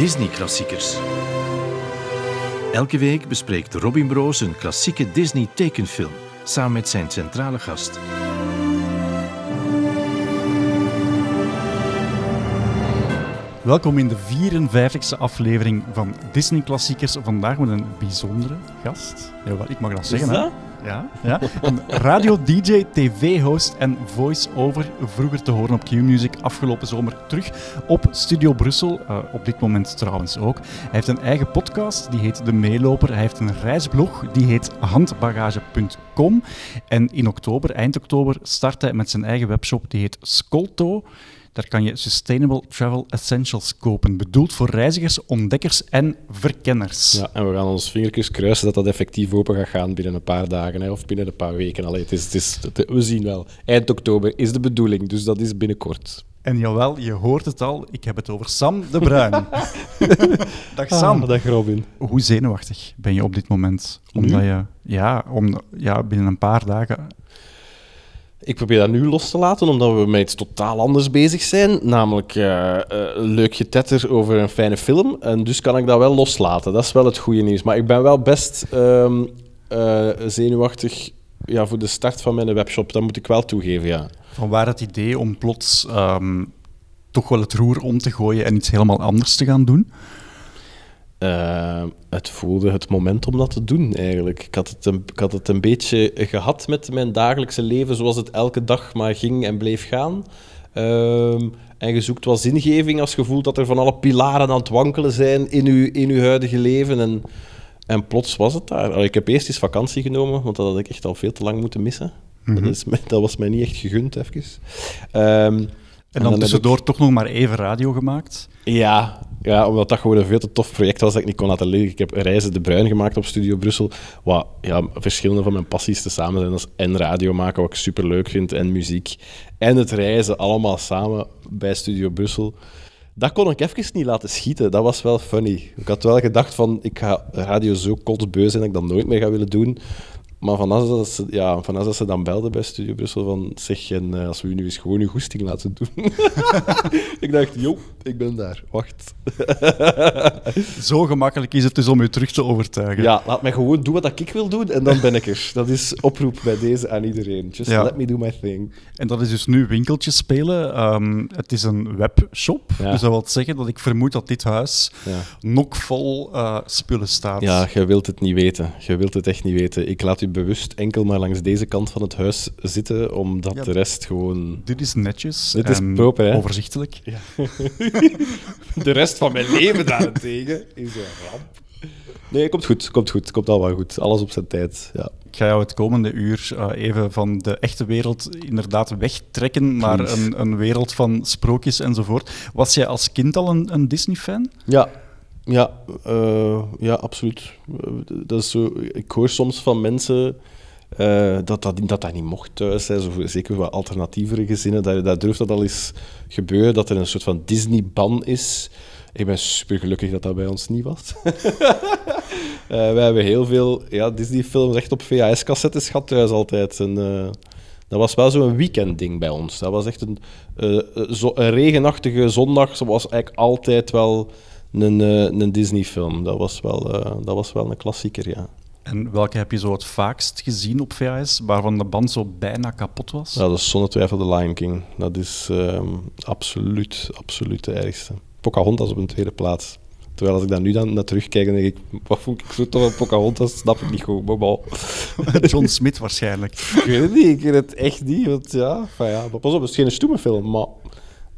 Disney-klassiekers. Elke week bespreekt Robin Broos een klassieke Disney-tekenfilm samen met zijn centrale gast. Welkom in de 54e aflevering van Disney Klassiekers. Vandaag met een bijzondere gast. Ja, wat ik mag dat zeggen. dat? Hè? Ja, ja. Een radio-dj, tv-host en voice-over. Vroeger te horen op Q-Music, afgelopen zomer terug op Studio Brussel. Eh, op dit moment trouwens ook. Hij heeft een eigen podcast, die heet De Meeloper. Hij heeft een reisblog, die heet handbagage.com. En in oktober, eind oktober, start hij met zijn eigen webshop, die heet Skolto. Daar kan je Sustainable Travel Essentials kopen. Bedoeld voor reizigers, ontdekkers en verkenners. Ja, en we gaan ons vingertjes kruisen dat dat effectief open gaat gaan binnen een paar dagen hè, of binnen een paar weken. Allee, het is, het is, het- we zien wel. Eind oktober is de bedoeling, dus dat is binnenkort. En jawel, je hoort het al, ik heb het over Sam de Bruin. Dag Sam. Ah, dag Robin. Hoe zenuwachtig ben je op dit moment? Omdat je, ja, om, ja, binnen een paar dagen. Ik probeer dat nu los te laten, omdat we met iets totaal anders bezig zijn. Namelijk eh, eh, een leuk getetter over een fijne film. En dus kan ik dat wel loslaten. Dat is wel het goede nieuws. Maar ik ben wel best ehm, eh, zenuwachtig ja, voor de start van mijn webshop. Dat moet ik wel toegeven, ja. Van waar het idee om plots ehm, toch wel het roer om te gooien en iets helemaal anders te gaan doen? Eh, het voelde het moment om dat te doen, eigenlijk. Ik had, het een, ik had het een beetje gehad met mijn dagelijkse leven, zoals het elke dag maar ging en bleef gaan. Ehm, en je zoekt wat zingeving als je voelt dat er van alle pilaren aan het wankelen zijn in je, in uw huidige leven. En, en plots was het daar. Ik heb eerst eens vakantie genomen, want dat had ik echt al veel te lang moeten missen. dat, is, mij- dat was mij niet echt gegund, even. Ehm, En dan, ik- tussendoor toch nog maar even radio gemaakt. ja, ja, omdat dat gewoon een veel te tof project was dat ik niet kon laten liggen. Ik heb Reizen de Bruin gemaakt op Studio Brussel, wat ja, verschillende van mijn passies tezamen zijn. Dat is en radio maken, wat ik super leuk vind, en muziek. En het reizen, allemaal samen bij Studio Brussel. Dat kon ik even niet laten schieten. Dat was wel funny. Ik had wel gedacht van, ik ga radio zo kotsbeu zijn dat ik dat nooit meer ga willen doen. Maar vanaf dat ze, ja, vanaf dat ze dan belden bij Studio Brussel van, zeg, en, eh, als we u nu eens gewoon uw goesting laten doen. ik dacht, joh, ik ben daar. Wacht. Zo gemakkelijk is het dus om je terug te overtuigen. Ja, laat mij gewoon doen wat ik wil doen en dan ben ik er. Dat is oproep bij deze aan iedereen. Just Ja. let me do my thing. En dat is dus nu winkeltjes spelen. Ehm, het is een webshop. Ja. Dus dat wil zeggen dat ik vermoed dat dit huis Ja. nokvol eh spullen staat. Ja, je wilt het niet weten. Je wilt het echt niet weten. Ik laat u bewust enkel maar langs deze kant van het huis zitten, omdat Ja. de rest gewoon... Dit is netjes Dit is proper, hè? overzichtelijk. De rest van mijn leven daarentegen is een ramp. Nee, komt goed. Komt goed. Komt allemaal goed. Alles op zijn tijd. Ja. Ik ga jou het komende uur eh, even van de echte wereld inderdaad wegtrekken naar een, een wereld van sprookjes enzovoort. Was jij als kind al een, een Disney-fan? Ja, ja, eh, ja absoluut. Eh, Dat is zo, ik hoor soms van mensen eh, dat, dat, dat dat niet mocht thuis. Hè. Zo, zeker wat alternatievere gezinnen. Daar, daar durft dat al eens gebeuren, dat er een soort van Disney-ban is. Ik ben super gelukkig dat dat bij ons niet was. Eh, wij hebben heel veel ja, Disney-films echt op VHS-cassettes gehad thuis altijd. En, dat was wel zo'n weekendding bij ons. Dat was echt een, zo, een regenachtige zondag. Dat was eigenlijk altijd wel een, eh, een Disney-film. Dat, was wel, eh, dat was wel een klassieker, ja. En welke heb je zo het vaakst gezien op VHS, waarvan de band zo bijna kapot was? ja dat is zonder twijfel de Lion King. Dat is ehm, absoluut, absoluut de ergste. Pocahontas op een tweede plaats. Terwijl als ik daar nu dan naar terugkijk, dan denk ik, wat vond ik zo tof aan Pocahontas? Snap ik niet goed. Maar, John Smith waarschijnlijk. ik weet het niet, ik weet het echt niet. Want ja, van ja pas op, het is geen stoeme film, maar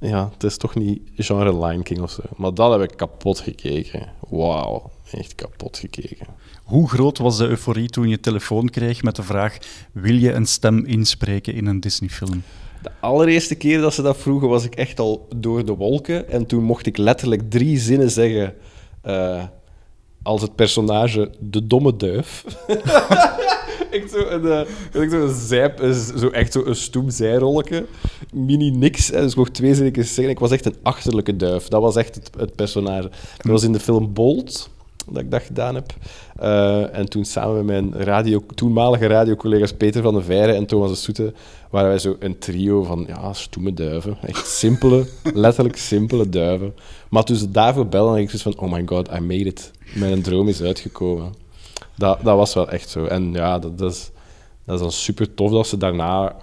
ja, het is toch niet genre Lion King of zo. Maar dat heb ik kapot gekeken. Wauw, echt kapot gekeken. Hoe groot was de euforie toen je telefoon kreeg met de vraag: wil je een stem inspreken in een Disney-film? De allereerste keer dat ze dat vroegen, was ik echt al door de wolken. En toen mocht ik letterlijk drie zinnen zeggen eh, als het personage de domme duif. echt zo een, echt zo echt zo een stoem. Mini niks. hè. Dus mocht twee zinnen zeggen. Ik was echt een achterlijke duif. Dat was echt het, het personage. Dat was in de film Bolt. dat ik dat gedaan heb. Eh, en toen samen met mijn radio, toenmalige radiocollega's Peter van der Veire en Thomas de Soete waren wij zo een trio van ja, stoeme duiven. Echt simpele, letterlijk simpele duiven. Maar toen ze daarvoor belden, ik zoiets van oh my god, I made it. Mijn droom is uitgekomen. Dat, dat was wel echt zo. En ja, dat, is, dat is dan super tof dat ze daarna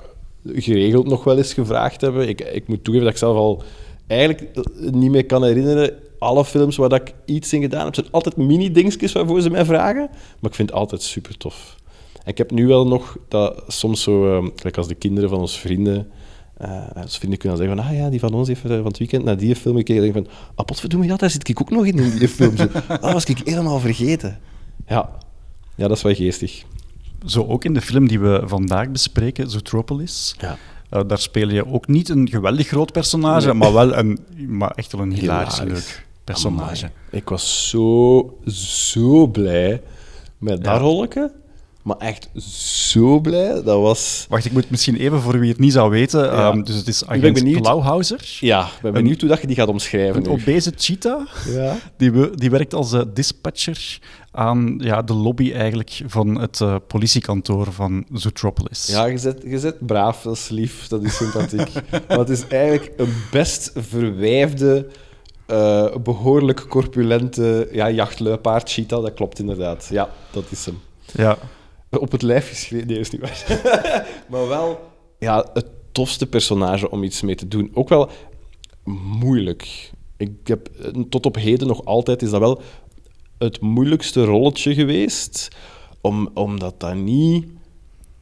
geregeld nog wel eens gevraagd hebben. Ik, ik moet toegeven dat ik zelf al eigenlijk niet meer kan herinneren. Alle films waar dat ik iets in gedaan heb, zijn altijd mini-dingetjes waarvoor ze mij vragen. Maar ik vind het altijd super tof. En ik heb nu wel nog dat soms zo, uh, als de kinderen van onze vrienden, uh, vrienden kunnen zeggen van, ah ja, die van ons heeft uh, van het weekend naar die film gekeken. En denk van, ah, potverdomme, ja, daar zit ik ook nog in, in die film. Dat was ik helemaal vergeten. Ja. Ja, dat is wel geestig. Zo ook in de film die we vandaag bespreken, Zootropolis. Ja. Uh, daar speel je ook niet een geweldig groot personage, nee. maar wel een, maar echt wel een hilarisch, hilarisch. leuk personage. Amai. Ik was zo, zo blij met dat ja. rolletje. Maar echt zo blij. Dat was... Wacht, ik moet misschien even voor wie het niet zou weten. Ja. Um, dus het is agent Klauhauser. Ja, ik ben benieuwd hoe dat je die gaat omschrijven. Een nu. obese cheetah. Ja. Die, die werkt als uh, dispatcher aan ja, de lobby eigenlijk van het uh, politiekantoor van Zootropolis. Ja, je zet, je zet braaf, dat is lief, dat is sympathiek. maar het is eigenlijk een best verwijfde, uh, behoorlijk corpulente ja, jachtluipaard cheetah. Dat klopt inderdaad. Ja, dat is hem. Ja. Op het lijf geschreven, nee, is niet waar. maar wel ja, het tofste personage om iets mee te doen. Ook wel moeilijk. Ik heb, tot op heden nog altijd is dat wel het moeilijkste rolletje geweest, om, omdat dat niet...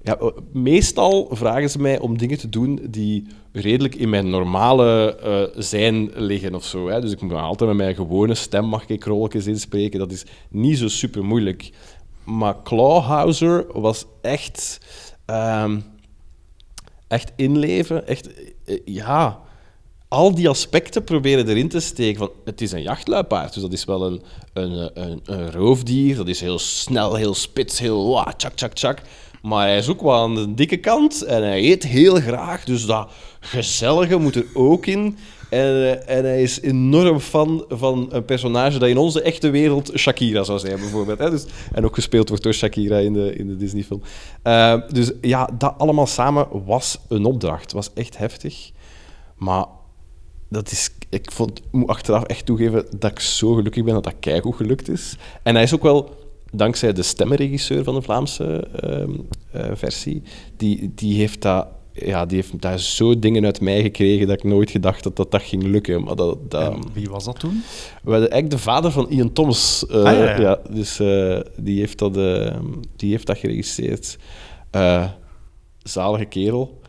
Ja, meestal vragen ze mij om dingen te doen die redelijk in mijn normale uh, zijn liggen of zo. Hè. Dus ik moet altijd met mijn gewone stem mag ik rolletjes inspreken. Dat is niet zo super moeilijk. Maar Clawhauser was echt, um, echt inleven. Echt, uh, ja, al die aspecten proberen erin te steken. Van, het is een jachtluipaard, dus dat is wel een, een, een, een roofdier. Dat is heel snel, heel spits, heel wah, tjak, tjak, tjak. Maar hij is ook wel aan de dikke kant en hij eet heel graag. Dus dat gezellige moet er ook in. En, en hij is enorm fan van een personage dat in onze echte wereld Shakira zou zijn, bijvoorbeeld. Hè? Dus, en ook gespeeld wordt door Shakira in de, in de Disney-film. Uh, dus ja, dat allemaal samen was een opdracht. was echt heftig. Maar dat is, ik vond, moet achteraf echt toegeven dat ik zo gelukkig ben dat dat keigoed gelukt is. En hij is ook wel, dankzij de stemmenregisseur van de Vlaamse uh, uh, versie, die, die heeft dat ja, die heeft daar zo dingen uit mij gekregen dat ik nooit gedacht had dat dat ging lukken. Maar dat, dat... Wie was dat toen? We hadden eigenlijk de vader van Ian Thomas. Uh, ah, ja, ja. ja, dus uh, die, heeft dat, uh, die heeft dat geregistreerd. zalige kerel.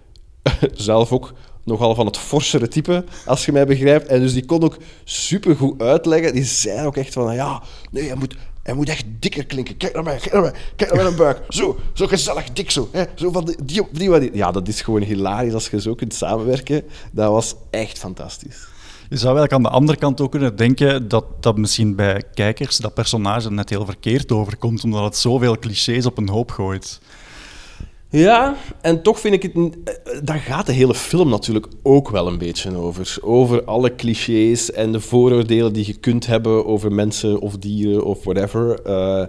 Zelf ook nogal van het forsere type, als je mij begrijpt. En dus die kon ook supergoed uitleggen. Die zei ook echt van, ja, nee, je moet, hij moet echt dikker klinken. Kijk naar mij, kijk naar mij, kijk naar mijn buik. Zo, zo gezellig dik zo. Hè? Zo van die, die, die. Ja, dat is gewoon hilarisch als je zo kunt samenwerken. Dat was echt fantastisch. Je zou eigenlijk aan de andere kant ook kunnen denken dat dat misschien bij kijkers dat personage net heel verkeerd overkomt, omdat het zoveel clichés op een hoop gooit. Ja, en toch vind ik het... Eh, daar gaat de hele film natuurlijk ook wel een beetje over. Over alle clichés en de vooroordelen die je kunt hebben over mensen of dieren of whatever. Uh,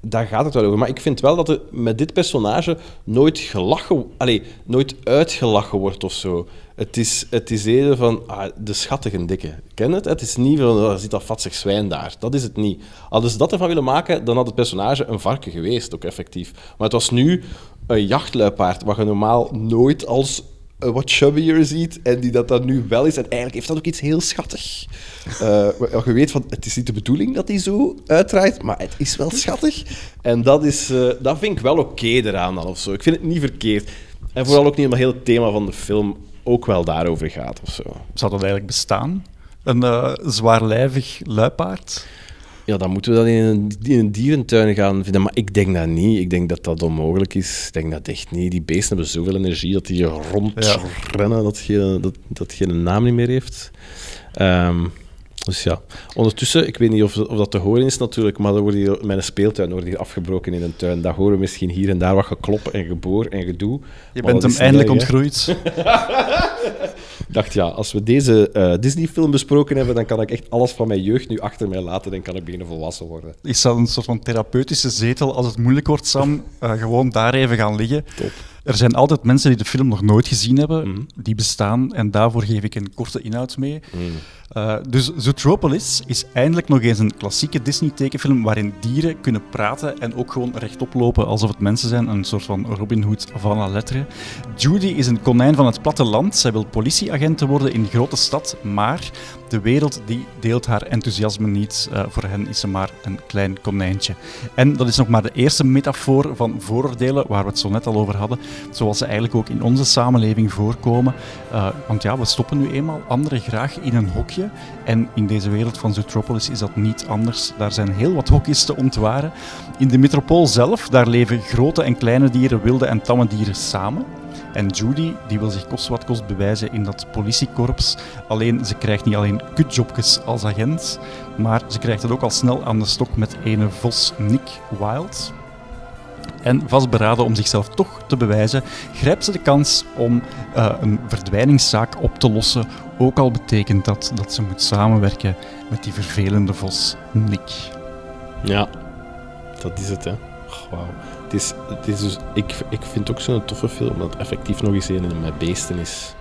daar gaat het wel over. Maar ik vind wel dat er met dit personage nooit gelachen... Allee, nooit uitgelachen wordt of zo. Het is, het is eerder van ah, de schattige dikke. Ken het? Het is niet van, oh, zit dat vatsig zwijn daar. Dat is het niet. Hadden ze dat ervan willen maken, dan had het personage een varken geweest, ook effectief. Maar het was nu een jachtluipaard, wat je normaal nooit als wat chubbier ziet en die dat dan nu wel is. En eigenlijk heeft dat ook iets heel schattig. Uh, je weet van, het is niet de bedoeling dat hij zo uitdraait, maar het is wel schattig. En dat, is, uh, dat vind ik wel oké eraan dan, of zo. Ik vind het niet verkeerd. En vooral ook niet omdat heel het thema van de film ook wel daarover gaat, of zo. Zou dat eigenlijk bestaan? Een zwaarlijvig luipaard? Ja, dan moeten we dat in een, in een, dierentuin gaan vinden. Maar ik denk dat niet. Ik denk dat dat onmogelijk is. Ik denk dat echt niet. Die beesten hebben zoveel energie dat die rondrennen, ja. dat, geen, dat, dat geen naam niet meer heeft. Um, Dus ja, ondertussen, ik weet niet of, of dat te horen is natuurlijk, maar er wordt hier, mijn speeltuin wordt hier afgebroken in een tuin. Dat horen we misschien hier en daar wat geklop en geboor en gedoe. Je bent hem eindelijk erg, ontgroeid. Ik dacht, ja, als we deze eh, Disney-film besproken hebben, dan kan ik echt alles van mijn jeugd nu achter mij laten en kan ik beginnen volwassen worden. Is dat een soort van therapeutische zetel als het moeilijk wordt, Sam? eh, gewoon daar even gaan liggen. Top. Er zijn altijd mensen die de film nog nooit gezien hebben, Mhm. die bestaan, en daarvoor geef ik een korte inhoud mee. Mm. Eh, dus Zootropolis is eindelijk nog eens een klassieke Disney-tekenfilm waarin dieren kunnen praten en ook gewoon rechtop lopen alsof het mensen zijn. Een soort van Robin Hood van la lettre. Judy is een konijn van het platteland. Zij wil politieagent worden in de grote stad, maar de wereld die deelt haar enthousiasme niet. Eh, voor hen is ze maar een klein konijntje. En dat is nog maar de eerste metafoor van vooroordelen waar we het zo net al over hadden, zoals ze eigenlijk ook in onze samenleving voorkomen. Eh, want ja, we stoppen nu eenmaal anderen graag in een hokje. En in deze wereld van Zootropolis is dat niet anders. Daar zijn heel wat hokjes te ontwaren. In de metropool zelf, daar leven grote en kleine dieren, wilde en tamme dieren samen. En Judy die wil zich kost wat kost bewijzen in dat politiekorps. Alleen ze krijgt niet alleen kutjobjes als agent, maar ze krijgt het ook al snel aan de stok met ene vos Nick Wild. En vastberaden om zichzelf toch te bewijzen, grijpt ze de kans om eh, een verdwijningszaak op te lossen. Ook al betekent dat dat ze moet samenwerken met die vervelende vos Nick. Ja, dat is het, hè. Oh. Is, is dus, ik, ik vind het ook zo'n toffe film, dat effectief nog eens een met beesten is.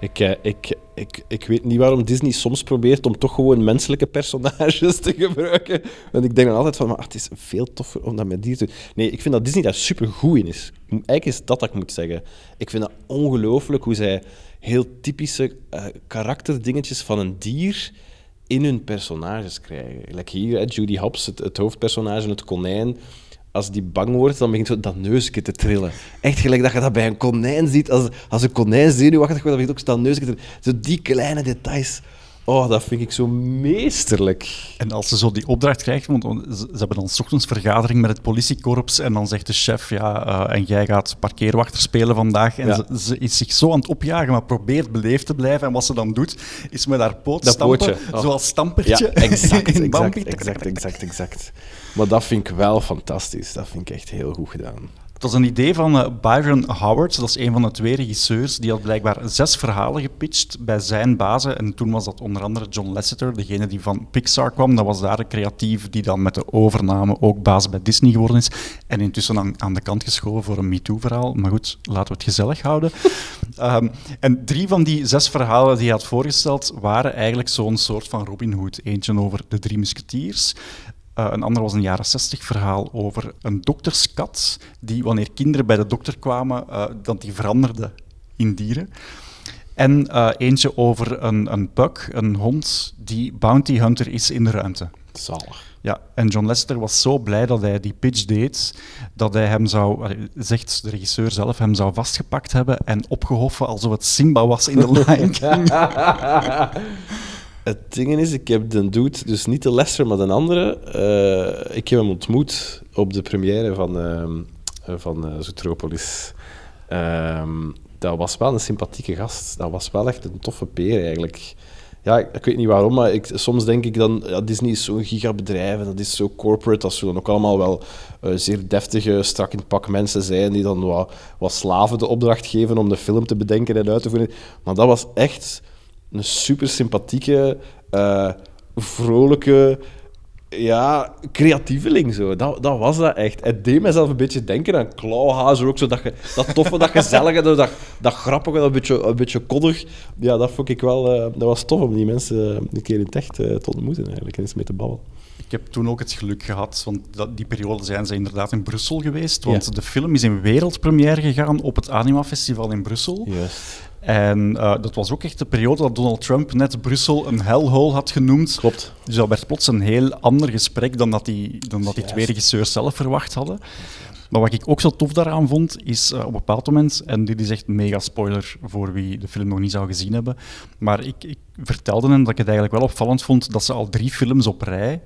Ik, eh, ik, ik, ik weet niet waarom Disney soms probeert om toch gewoon menselijke personages te gebruiken. Want ik denk dan altijd van, maar het is veel toffer om dat met dieren te doen. Nee, ik vind dat Disney daar super goed in is. Eigenlijk is dat dat ik moet zeggen. Ik vind het ongelooflijk hoe zij heel typische eh, karakterdingetjes van een dier in hun personages krijgen. Like hier, Judy Hopps, het, het hoofdpersonage, het konijn. Als die bang wordt, dan begint zo dat neusje te trillen. Echt gelijk dat je dat bij een konijn ziet. Als, als een konijn zenuwachtig wordt, dan begint ook dat neusje te trillen. Zo die kleine details. Oh, dat vind ik zo meesterlijk. En als ze zo die opdracht krijgt, want ze hebben dan 's ochtends vergadering met het politiekorps en dan zegt de chef, ja, eh, en jij gaat parkeerwachter spelen vandaag. En Ja. ze, ze is zich zo aan het opjagen, maar probeert beleefd te blijven. En wat ze dan doet, is met haar poot Dat stampen, pootje, oh. zoals stampertje Ja, exact, in exact, exact, exact, exact. Maar dat vind ik wel fantastisch. Dat vind ik echt heel goed gedaan. Het was een idee van eh, Byron Howard, dat is een van de twee regisseurs. Die had blijkbaar zes verhalen gepitcht bij zijn bazen. En toen was dat onder andere John Lasseter, degene die van Pixar kwam. Dat was daar de creatief die dan met de overname ook baas bij Disney geworden is. En intussen aan, aan de kant geschoven voor een MeToo-verhaal. Maar goed, laten we het gezellig houden. Ehm, en drie van die zes verhalen die hij had voorgesteld waren eigenlijk zo'n soort van Robin Hood. Eentje over de drie musketiers. Eh, een ander was een jaren 60 verhaal over een dokterskat die, wanneer kinderen bij de dokter kwamen, eh, dat die veranderde in dieren. En eh, eentje over een, een pug, een hond, die bounty hunter is in de ruimte. Zalig. Ja, en John Lester was zo blij dat hij die pitch deed, dat hij hem zou, zegt de regisseur zelf, hem zou vastgepakt hebben en opgehoffen alsof het Simba was in de Lion King. Het ding is, ik heb de dude, dus niet de Lester, maar de andere. eh, ik heb hem ontmoet op de première van, eh, van eh, Zootropolis. Ehm, dat was wel een sympathieke gast. Dat was wel echt een toffe peer eigenlijk. Ja, ik, weet niet waarom, maar ik, soms denk ik dan, ja, Disney is zo'n gigabedrijf en dat is zo corporate, dat zullen ook allemaal wel zeer deftige, strak in het pak mensen zijn die dan wat, wat slaven de opdracht geven om de film te bedenken en uit te voeren. Maar dat was echt een super sympathieke, eh, vrolijke, ja, creatieveling. Zo. Dat, dat was dat echt. Het deed mijzelf een beetje denken aan Klauwhazer ook. Zo dat, ge- dat toffe, dat gezellige, dat, dat, grappige, dat beetje, een beetje koddig. Ja, dat vond ik wel... eh, dat was tof om die mensen eh, een keer in het echt eh, te ontmoeten eigenlijk. En eens mee te babbelen. Ik heb toen ook het geluk gehad, want dat, die periode zijn ze inderdaad in Brussel geweest. Want Ja. de film is in wereldpremière gegaan op het Anima Festival in Brussel. Juist. En eh, dat was ook echt de periode dat Donald Trump net Brussel een hellhole had genoemd. Klopt. Dus dat werd plots een heel ander gesprek dan dat die, dan dat die twee regisseurs zelf verwacht hadden. Maar wat ik ook zo tof daaraan vond, is eh, op een bepaald moment, en dit is echt mega spoiler voor wie de film nog niet zou gezien hebben, maar ik, ik vertelde hen dat ik het eigenlijk wel opvallend vond dat ze al drie films op rij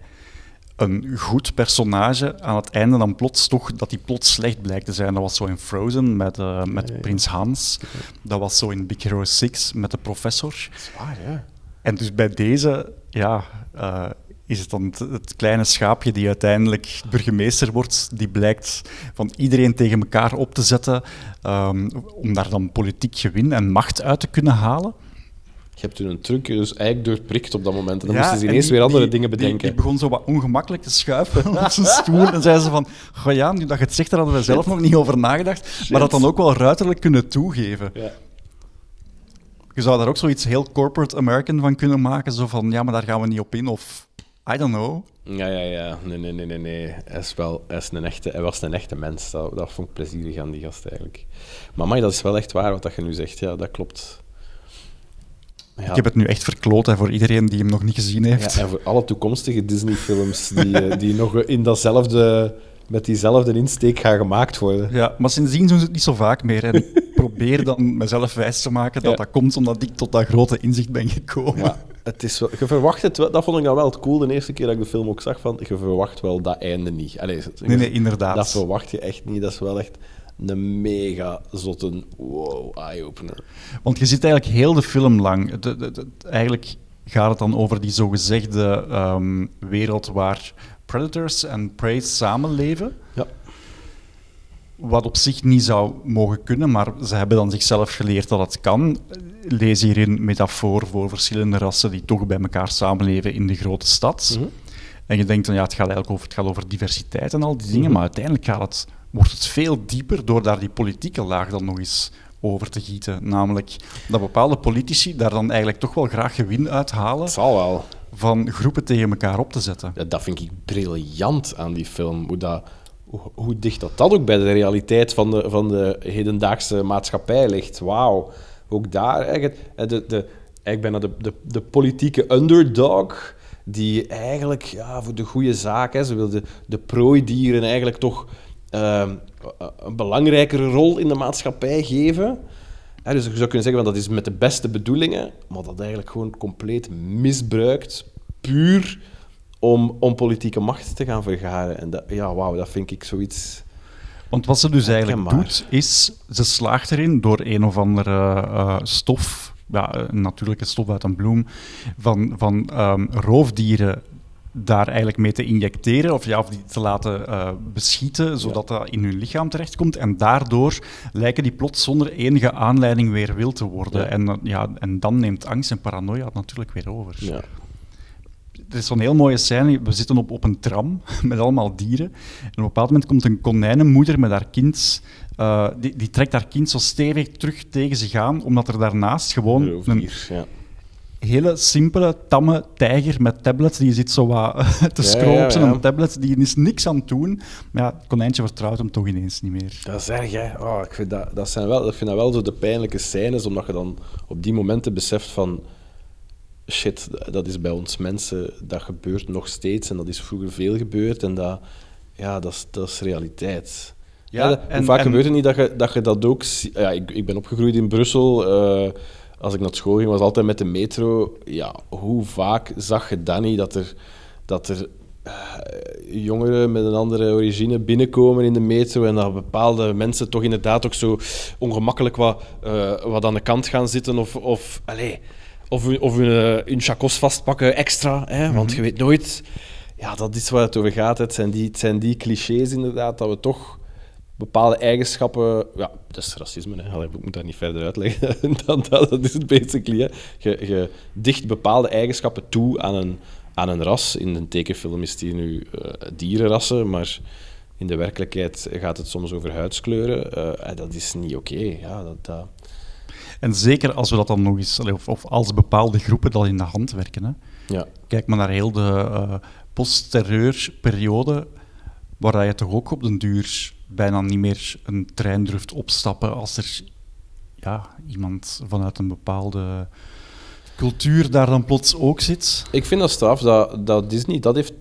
een goed personage aan het einde dan plots toch, dat die plots slecht blijkt te zijn. Dat was zo in Frozen met, eh, met Ja, ja. Prins Hans. Dat was zo in Big Hero 6 met de professor. Zwaar, ja. En dus bij deze, ja, uh, is het dan het, kleine schaapje die uiteindelijk burgemeester wordt, die blijkt van iedereen tegen elkaar op te zetten um, om daar dan politiek gewin en macht uit te kunnen halen. Je hebt toen een truc dus eigenlijk doorprikt op dat moment. En dan ja, moesten ze ineens weer andere dingen bedenken. Die, die, begon zo wat ongemakkelijk te schuiven op zijn stoel. En zei ze van, goh ja, nu dat je het zegt, daar hadden we zelf nog niet over nagedacht. Maar dat dan ook wel ruiterlijk kunnen toegeven. Ja. Je zou daar ook zoiets heel corporate American van kunnen maken. Zo van, ja, maar daar gaan we niet op in. Of, I don't know. Ja, ja, ja. Nee, nee, nee, nee. nee. Hij, is wel, hij, is een echte, hij was een echte mens. Dat, dat vond ik plezierig aan die gast eigenlijk. Maar dat is wel echt waar wat dat je nu zegt. Ja, dat klopt. Ik heb het nu echt verkloot hè, voor iedereen die hem nog niet gezien heeft. Ja, en voor alle toekomstige Disney-films die, eh, die nog in datzelfde, met diezelfde insteek gaan gemaakt worden. Ja, maar sindsdien doen ze het niet zo vaak meer. En ik probeer dan mezelf wijs te maken dat dat komt omdat ik tot dat grote inzicht ben gekomen. Ja, het is wel, je verwacht het Dat vond ik dan wel het cool de eerste keer dat ik de film ook zag. Van, je verwacht wel dat einde niet. Allee, nee, nee, inderdaad. Dat verwacht je echt niet. Dat is wel echt een mega zotte wow, eye-opener. Want je zit eigenlijk heel de film lang. eigenlijk gaat het dan over die zogezegde um, wereld waar predators en prey samenleven. Ja. Wat op zich niet zou mogen kunnen, maar ze hebben dan zichzelf geleerd dat het kan. Lees hierin metafoor voor verschillende rassen die toch bij elkaar samenleven in de grote stad. Mhm. En je denkt dan, ja, het gaat eigenlijk over, het gaat over diversiteit en al die dingen, mhm. maar uiteindelijk gaat het wordt het veel dieper door daar die politieke laag dan nog eens over te gieten. Namelijk dat bepaalde politici daar dan eigenlijk toch wel graag gewin uithalen. zal wel. Van groepen tegen elkaar op te zetten. Ja, dat vind ik briljant aan die film. Hoe, dat, hoe, hoe, dicht dat, dat ook bij de realiteit van de, van de hedendaagse maatschappij ligt. Wauw. Ook daar eigenlijk, de, de, eigenlijk bijna de, de, de politieke underdog die eigenlijk ja, voor de goede zaak, hè, ze wil de, de prooidieren eigenlijk toch Ehm, een belangrijkere rol in de maatschappij geven. dus je zou kunnen zeggen, dat is met de beste bedoelingen, maar dat eigenlijk gewoon compleet misbruikt, puur om, om politieke macht te gaan vergaren. En dat, ja, wauw, dat vind ik zoiets... Want wat ze dus eigenlijk doet, is ze slaagt erin door een of andere uh, stof, ja, een natuurlijke stof uit een bloem, van, van um, roofdieren daar eigenlijk mee te injecteren of, ja, of die te laten uh, beschieten, zodat dat in hun lichaam terechtkomt. En daardoor lijken die plots zonder enige aanleiding weer wild te worden. En, uh, ja, en dan neemt angst en paranoia het natuurlijk weer over. Ja. Er is zo'n heel mooie scène. We zitten op, op een tram met allemaal dieren. En op een bepaald moment komt een konijnenmoeder met haar kind. Uh, die, die, trekt haar kind zo stevig terug tegen zich aan, omdat er daarnaast gewoon een, ja hele simpele, tamme tijger met tablets. Die zit zo wat te scrollen op zijn tablet. Die is niks aan het doen. Maar ja, het konijntje vertrouwt hem toch ineens niet meer. Dat is erg, hè. Oh, ik, vind dat, dat, zijn wel, ik vind dat wel zo de pijnlijke scènes, omdat je dan op die momenten beseft van... Shit, dat is bij ons mensen, dat gebeurt nog steeds. En dat is vroeger veel gebeurd. En dat, ja, dat, is, dat is realiteit. Ja, en, vaak gebeurt het niet dat je dat, je dat ook... Ja, ik, ik ben opgegroeid in Brussel... Uh, als ik naar school ging, was altijd met de metro. Ja, hoe vaak zag je dan niet dat er, dat er uh, jongeren met een andere origine binnenkomen in de metro en dat bepaalde mensen toch inderdaad ook zo ongemakkelijk wat, uh, wat aan de kant gaan zitten of, of, allez, of, of hun, uh, hun chacos vastpakken extra. Hè, Want mhm. je weet nooit... Ja, dat is waar het over gaat. Het zijn die, het zijn die clichés inderdaad, dat we toch bepaalde eigenschappen. Ja, dat is racisme. Hè. ik moet dat niet verder uitleggen. dat, dat, dat is het basically. Hè. Je, je dicht bepaalde eigenschappen toe aan een, aan een ras. In een tekenfilm is die nu uh, dierenrassen, maar in de werkelijkheid gaat het soms over huidskleuren. Uh, dat is niet oké. Ja, dat, dat... En zeker als we dat dan nog eens, of, of als bepaalde groepen dat in de hand werken. Hè. Ja. Kijk maar naar heel de uh, post-terreurperiode, waar je toch ook op den duur bijna niet meer een trein durft opstappen als er ja, iemand vanuit een bepaalde cultuur daar dan plots ook zit. Ik vind dat straf dat, dat Disney dat heeft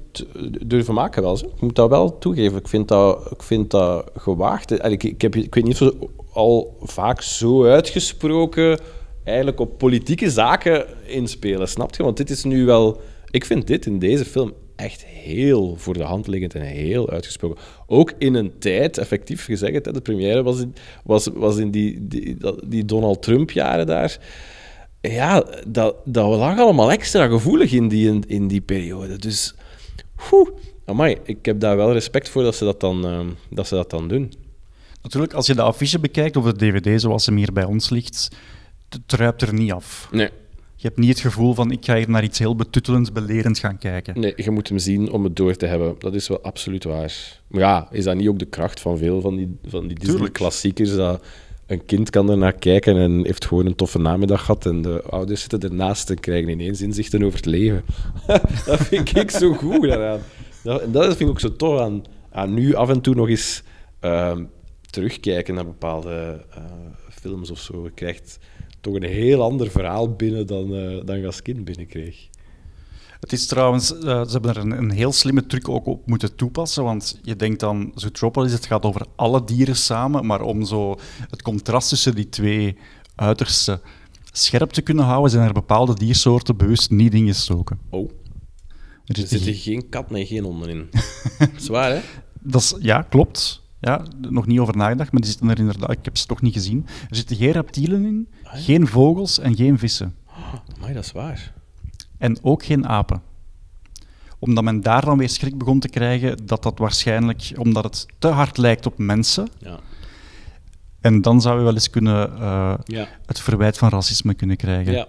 durven maken wel. Ik moet dat wel toegeven. Ik vind dat, ik vind dat gewaagd. Ik, ik, heb, ik weet niet of al vaak zo uitgesproken eigenlijk op politieke zaken inspelen, snap je? Want dit is nu wel... Ik vind dit in deze film echt heel voor de hand liggend en heel uitgesproken. Ook in een tijd, effectief gezegd, de première was in, was, was in die, die, die Donald Trump-jaren daar. ja, dat, dat lag allemaal extra gevoelig in die, in die periode. Dus, oeh, amai, ik heb daar wel respect voor dat ze dat dan, ehm, dat, ze dat dan doen. Natuurlijk, als je de affiche bekijkt, of de dvd zoals hem hier bij ons ligt, het er niet af. Nee. Je hebt niet het gevoel van, ik ga hier naar iets heel betuttelends, belerends gaan kijken. Nee, je moet hem zien om het door te hebben. Dat is wel absoluut waar. Maar ja, is dat niet ook de kracht van veel van die, van die Disney-klassiekers, dat een kind kan er naar kijken en heeft gewoon een toffe namiddag gehad en de ouders zitten ernaast en krijgen ineens inzichten over het leven. dat vind ik zo goed daaraan. Dat, dat vind ik ook zo tof aan, aan nu af en toe nog eens ehm, terugkijken naar bepaalde uh, films of zo. Je krijgt toch een heel ander verhaal binnen dan, uh, dan kind binnenkreeg. Het is trouwens, uh, ze hebben er een, een, heel slimme truc ook op moeten toepassen, want je denkt dan, Zootropolis, het gaat over alle dieren samen, maar om zo het contrast tussen die twee uitersten scherp te kunnen houden, zijn er bepaalde diersoorten bewust niet ingestoken. Oh. Er, er zitten geen kat en geen honden in. Zwaar, hè? Dat is, ja, klopt. Ja, nog niet over nagedacht, maar die zitten er inderdaad. Ik heb ze toch niet gezien. Er zitten geen reptielen in, ah, geen vogels en geen vissen. Oh, maar dat is waar. En ook geen apen. Omdat men daar dan weer schrik begon te krijgen dat dat waarschijnlijk, omdat het te hard lijkt op mensen. Ja. En dan zou je wel eens kunnen uh, ja. het verwijt van racisme kunnen krijgen. Ja.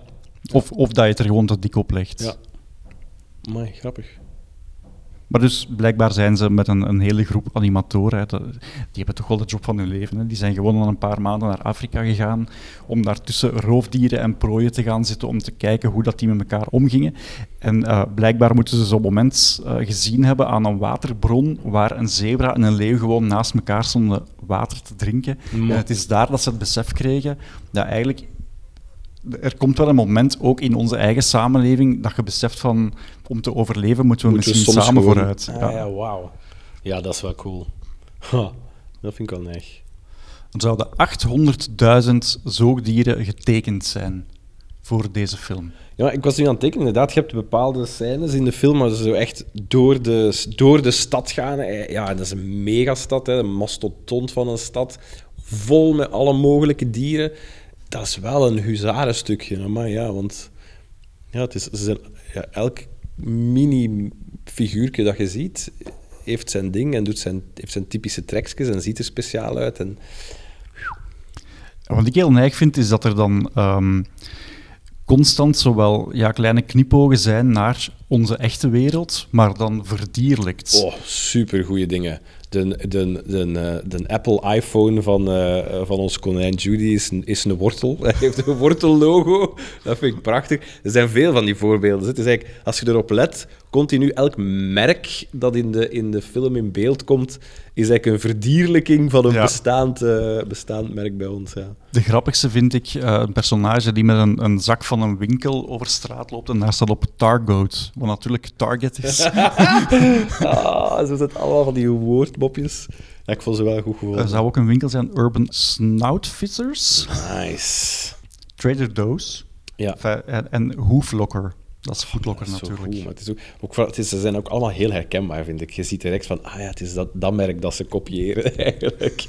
Of, of dat je het er gewoon te dik op legt. Ja. Mooi, grappig. Maar dus blijkbaar zijn ze met een, een hele groep animatoren, die hebben toch wel de job van hun leven. Hè. Die zijn gewoon al een paar maanden naar Afrika gegaan om daar tussen roofdieren en prooien te gaan zitten om te kijken hoe dat die met elkaar omgingen. En uh, blijkbaar moeten ze zo'n moment uh, gezien hebben aan een waterbron waar een zebra en een leeuw gewoon naast elkaar stonden water te drinken. En het is daar dat ze het besef kregen dat eigenlijk er komt wel een moment, ook in onze eigen samenleving, dat je beseft van om te overleven moeten we misschien samen vooruit. Ah, ja, ja wauw. Ja, dat is wel cool. dat vind ik wel neig. Er zouden 800.000 zoogdieren getekend zijn voor deze film. Ja, ik was nu aan het tekenen. Inderdaad, je hebt bepaalde scènes in de film waar ze zo echt door de, door de stad gaan. Eh, ja, dat is een megastad, hè, een mastodont van een stad. Vol met alle mogelijke dieren dat is wel een huzarenstukje. Maar ja, want ja, het is, zijn, ja, elk mini-figuurtje dat je ziet, heeft zijn ding en doet zijn, heeft zijn typische trekjes en ziet er speciaal uit. En... Wat ik heel neig vind, is dat er dan um, constant zowel ja, kleine knipogen zijn naar onze echte wereld, maar dan verdierlijkt. Oh, supergoeie dingen de, de, de, eh, de Apple iPhone van, uh, van ons konijn Judy is een, is een wortel. Hij heeft een wortellogo. Dat vind ik prachtig. Er zijn veel van die voorbeelden. Het is eigenlijk, als je erop let, continu elk merk dat in de, in de film in beeld komt, is eigenlijk een verdierlijking van een bestaand, uh, bestaand merk bij ons. Ja. De grappigste vind ik uh, een personage die met een, een zak van een winkel over straat loopt en daar staat op Targoat, wat natuurlijk Target is. ah, zo het allemaal van die woordmopjes. Ja, ik vond ze wel goed geworden. Er zou ook een winkel zijn, Urban Snoutfizzers. Nice. Trader Doos. Ja. En, en. Dat is Footlocker natuurlijk. Goed, maar het is ook, ook het is, ze zijn ook allemaal heel herkenbaar, vind ik. Je ziet direct van, ah ja, het is dat, dat merk dat ze kopiëren, eigenlijk.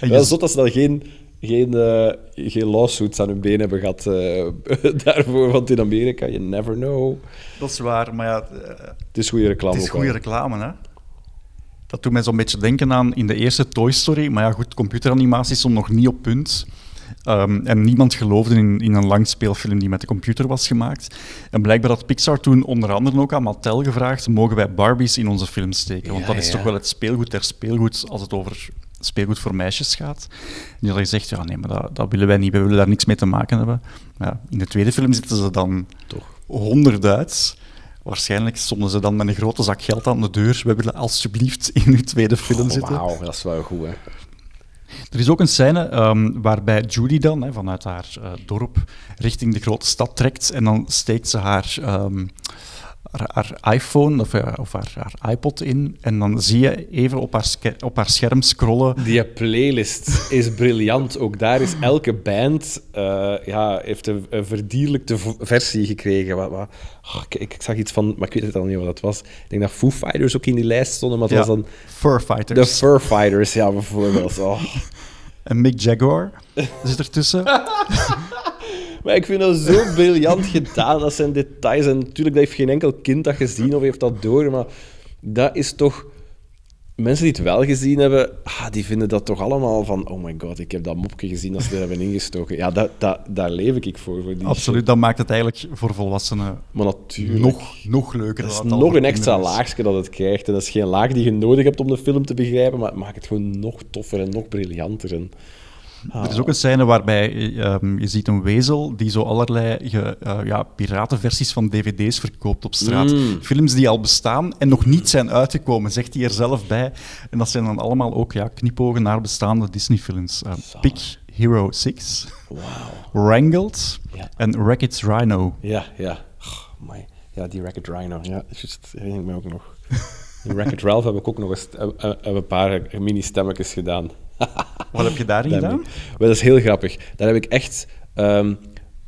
En Wel zot dat ze dan geen, geen, uh, geen lawsuits aan hun been hebben gehad uh, daarvoor, want in Amerika, you never know. Dat is waar, maar ja... Uh, het is goede reclame Het is goede reclame, hè. Dat doet mij zo'n beetje denken aan in de eerste Toy Story, maar ja, goed, computeranimatie stond nog niet op punt. Um, en niemand geloofde in, in een langspeelfilm die met de computer was gemaakt. En blijkbaar had Pixar toen onder andere ook aan Mattel gevraagd: mogen wij Barbies in onze film steken? Want dat is toch wel het speelgoed der speelgoed als het over speelgoed voor meisjes gaat. En die hadden gezegd: ja, nee, maar dat, dat willen wij niet, we willen daar niks mee te maken hebben. ja, in de tweede film zitten ze dan toch honderd uit. Waarschijnlijk stonden ze dan met een grote zak geld aan de deur. We willen alsjeblieft in uw tweede film oh, zitten. Wauw, dat is wel goed, hè. Er is ook een scène um, waarbij Judy dan hè, vanuit haar uh, dorp richting de grote stad trekt en dan steekt ze haar, um, haar, haar, iPhone of, of haar, haar, iPod in en dan zie je even op haar, op haar scherm scrollen. Die playlist is briljant. Ook daar is elke band uh, ja, heeft een, een verdierlijkte versie gekregen. Wat, wat, oh, ik, ik, zag iets van, maar ik weet het al niet wat dat was. Ik denk dat Foo Fighters ook in die lijst stonden, maar het was dan... Fur Fighters. De Fur Fighters, ja, bijvoorbeeld. Oh. En Mick Jaguar zit ertussen. Maar ik vind dat zo briljant gedaan. Dat zijn details. En natuurlijk, dat heeft geen enkel kind dat gezien of heeft dat door. Maar dat is toch... Mensen die het wel gezien hebben, ah, die vinden dat toch allemaal van... Oh my god, ik heb dat mopje gezien dat ze er hebben ingestoken. Ja, dat, dat, daar leef ik voor. voor die Absoluut, dat maakt het eigenlijk voor volwassenen Maar natuurlijk. nog, nog leuker. Dat is nog een extra laagje dat het krijgt. En dat is geen laag die je nodig hebt om de film te begrijpen, maar het maakt het gewoon nog toffer en nog briljanter. En... Er is ook een scène waarbij eh, ehm, je ziet een wezel die zo allerlei ge- eh, ja, piratenversies van dvd's verkoopt op straat. Mm. Films die al bestaan en nog niet zijn uitgekomen, zegt hij er zelf bij. En dat zijn dan allemaal ook ja, knipogen naar bestaande Disney-films. Uh, Pick Hero 6, Wauw. Wrangled Ja. en Wreck-It Rhino. Ja, ja. Oh, my. Ja, die Racket Rhino. Ja, herinner ik me ook nog. In Racket Ralph heb ik ook nog eens, heb, heb een paar mini-stemmetjes gedaan. Wat heb je daarin gedaan? Maar dat is heel grappig. Daar heb ik echt, ehm,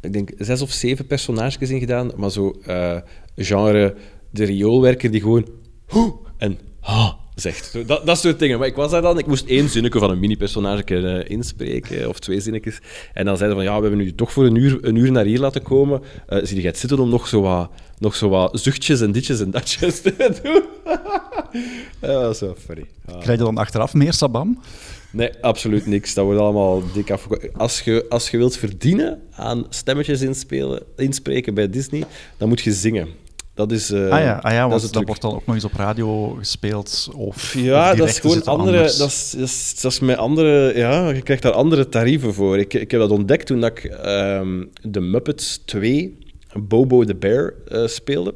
ik denk, zes of zeven personages in gedaan, maar zo eh, genre de rioolwerker die gewoon hoe en ha zegt. Zo, dat, dat soort dingen. Maar ik was daar dan, ik moest één zinnetje van een mini-personage eh, inspreken, of twee zinnetjes. En dan zeiden ze van, ja, we hebben u toch voor een uur, een uur naar hier laten komen. Eh zie je het zitten om nog zo, wat, nog zo wat zuchtjes en ditjes en datjes te doen? Dat was zo funny. Ja. Krijg je dan achteraf meer sabam? Nee, absoluut niks. Dat wordt allemaal dik af. Als je, als je wilt verdienen aan stemmetjes inspelen, inspreken bij Disney, dan moet je zingen. Dat is, eh, ah ja, ah ja dat want is dat, wordt dan ook nog eens op radio gespeeld. Of, Ja, of dat is gewoon andere. Dat is, dat, is, dat is met andere. Ja, je krijgt daar andere tarieven voor. Ik, ik heb dat ontdekt toen dat ik ehm, de Muppets 2, Bobo the Bear, eh, speelde.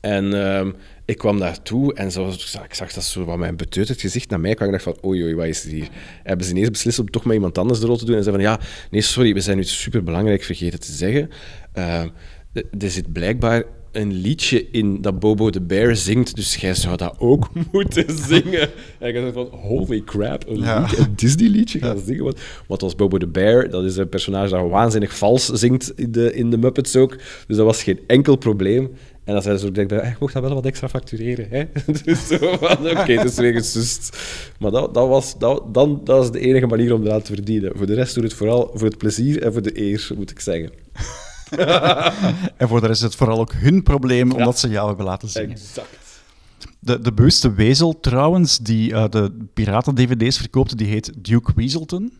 En ehm, ik kwam daartoe en zo, ik zag dat zo wat mijn beteuterd gezicht naar mij kwam. Ik dacht van, oei, oei, wat is er hier? Hebben ze ineens beslist om toch met iemand anders de rol te doen? En ze van, ja, nee, sorry, we zijn nu superbelangrijk vergeten te zeggen. Ehm, er- zit blijkbaar een liedje in dat Bobo the Bear zingt, dus jij zou dat ook moeten zingen. En ik dacht van, holy crap, een, Ja. liedje, een Disney-liedje gaan zingen. Want, want als Bobo the Bear, dat is een personage dat waanzinnig vals zingt in de, in de Muppets ook. Dus dat was geen enkel probleem. En dan zeiden ze ook, denk ik, "Eh, je mocht dat wel wat extra factureren. Hè? dus zo van, oké, het is weer gesust. Maar dat, dat, was, dat, dan, dat was de enige manier om eraan te verdienen. Voor de rest doe het vooral voor het plezier en voor de eer, moet ik zeggen. En voor de rest is het vooral ook hun probleem, omdat ze jou hebben laten zingen. Exact. De, de bewuste wezel trouwens, die eh, de piraten-dvd's verkoopt, die heet Duke Weaselton.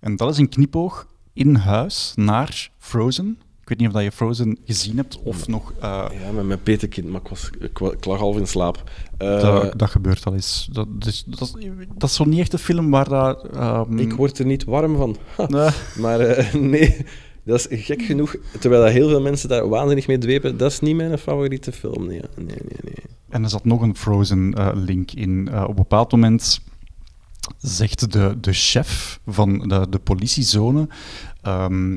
En dat is een knipoog in huis naar Frozen. Ik weet niet of dat je Frozen gezien hebt of nog... eh, Ja, met mijn petekind, maar ik, was, ik, lag half in slaap. Eh, dat, dat gebeurt al eens. Dat, dus, dat, is, dat is zo niet echt een film waar dat... ehm, Ik word er niet warm van. Nee. Maar eh, nee, dat is gek genoeg. Terwijl dat heel veel mensen daar waanzinnig mee dwepen, dat is niet mijn favoriete film. Nee, nee, nee. nee. En er zat nog een Frozen-link in. Op een bepaald moment zegt de, de chef van de, de politiezone... ehm,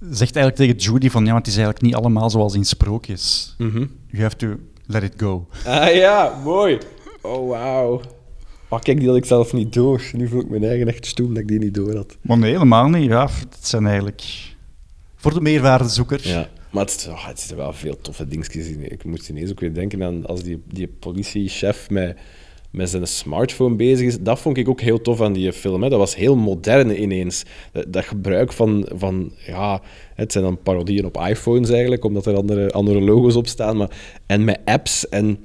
zegt eigenlijk tegen Judy van... Ja, maar het is eigenlijk niet allemaal zoals in sprookjes. Mhm. You have to let it go. Ah ja, mooi. Oh, wauw. Oh, kijk, die had ik zelf niet door. Nu voel ik mijn eigen echt stoem dat ik die niet door had. Maar nee, helemaal niet. Ja, het zijn eigenlijk... Voor de meerwaardezoeker. Ja, maar het, is- oh, het zitten wel veel toffe dingetjes in. Ik moest ineens ook weer denken aan als die, die politiechef met, met zijn smartphone bezig is. Dat vond ik ook heel tof aan die film. Hè. Dat was heel modern ineens. Dat, dat gebruik van, van ja, het zijn dan parodieën op iPhones eigenlijk, omdat er andere, andere logo's op staan. Maar, en met apps en...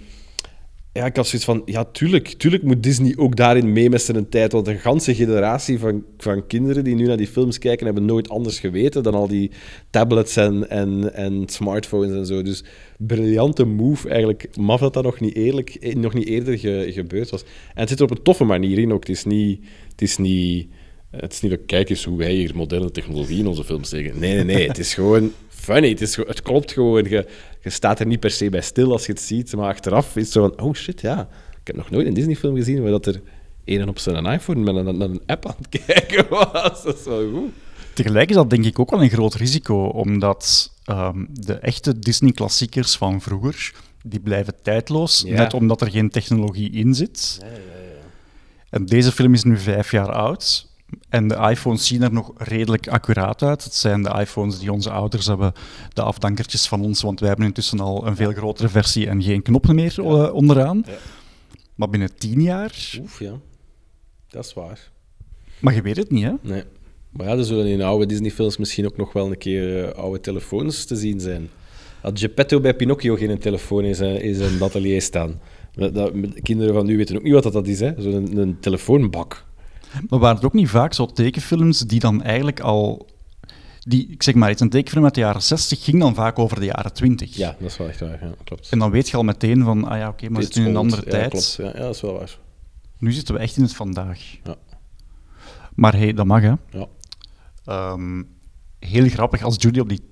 Ja, ik had zoiets van, ja, tuurlijk, tuurlijk moet Disney ook daarin mee met zijn tijd. Want een ganse generatie van, van kinderen die nu naar die films kijken, hebben nooit anders geweten dan al die tablets en, en, en smartphones en zo. Dus briljante move, eigenlijk. Maf dat dat nog niet, eerlijk, eh, nog niet eerder ge- gebeurd was. En het zit er op een toffe manier in ook. Het is niet... Het is niet het is niet dat kijk eens hoe wij hier moderne technologie in onze films zeggen. Nee, nee, nee. Het is gewoon funny. Het, is, het klopt gewoon. Je, je staat er niet per se bij stil als je het ziet. Maar achteraf is het zo van... Oh shit, ja. Ik heb nog nooit een Disney-film gezien waar dat er een op zijn iPhone met een, een app aan het kijken was. Dat is wel goed. Tegelijk is dat denk ik ook wel een groot risico, omdat ehm, de echte Disney-klassiekers van vroeger, die blijven tijdloos, Ja. net omdat er geen technologie in zit. En deze film is nu vijf jaar oud. En de iPhones zien er nog redelijk accuraat uit. Het zijn de iPhones die onze ouders hebben, de afdankertjes van ons, want wij hebben intussen al een veel grotere versie en geen knoppen meer eh, onderaan. Ja. Maar binnen tien jaar... Oef, ja. Dat is waar. Maar je weet het niet, hè? Nee. Maar ja, er zullen in oude Disney-films misschien ook nog wel een keer eh, oude telefoons te zien zijn. Had Geppetto bij Pinocchio geen telefoon in zijn, in zijn atelier staan? Dat, dat- kinderen van nu weten ook niet wat dat, dat is, hè? Zo'n een, een telefoonbak. Maar waren er ook niet vaak zo tekenfilms die dan eigenlijk al... Die, ik zeg maar iets, een tekenfilm uit de jaren 60 ging dan vaak over de jaren 20. Ja, dat is wel echt waar, ja, klopt. En dan weet je al meteen van, ah ja, oké, maar we Dit zitten in een andere ja, tijd. Klopt. Ja, ja, dat is wel waar. Nu zitten we echt in het vandaag. Ja. Maar hey, dat mag, hè. Ja. Ehm, heel grappig, als Judy op die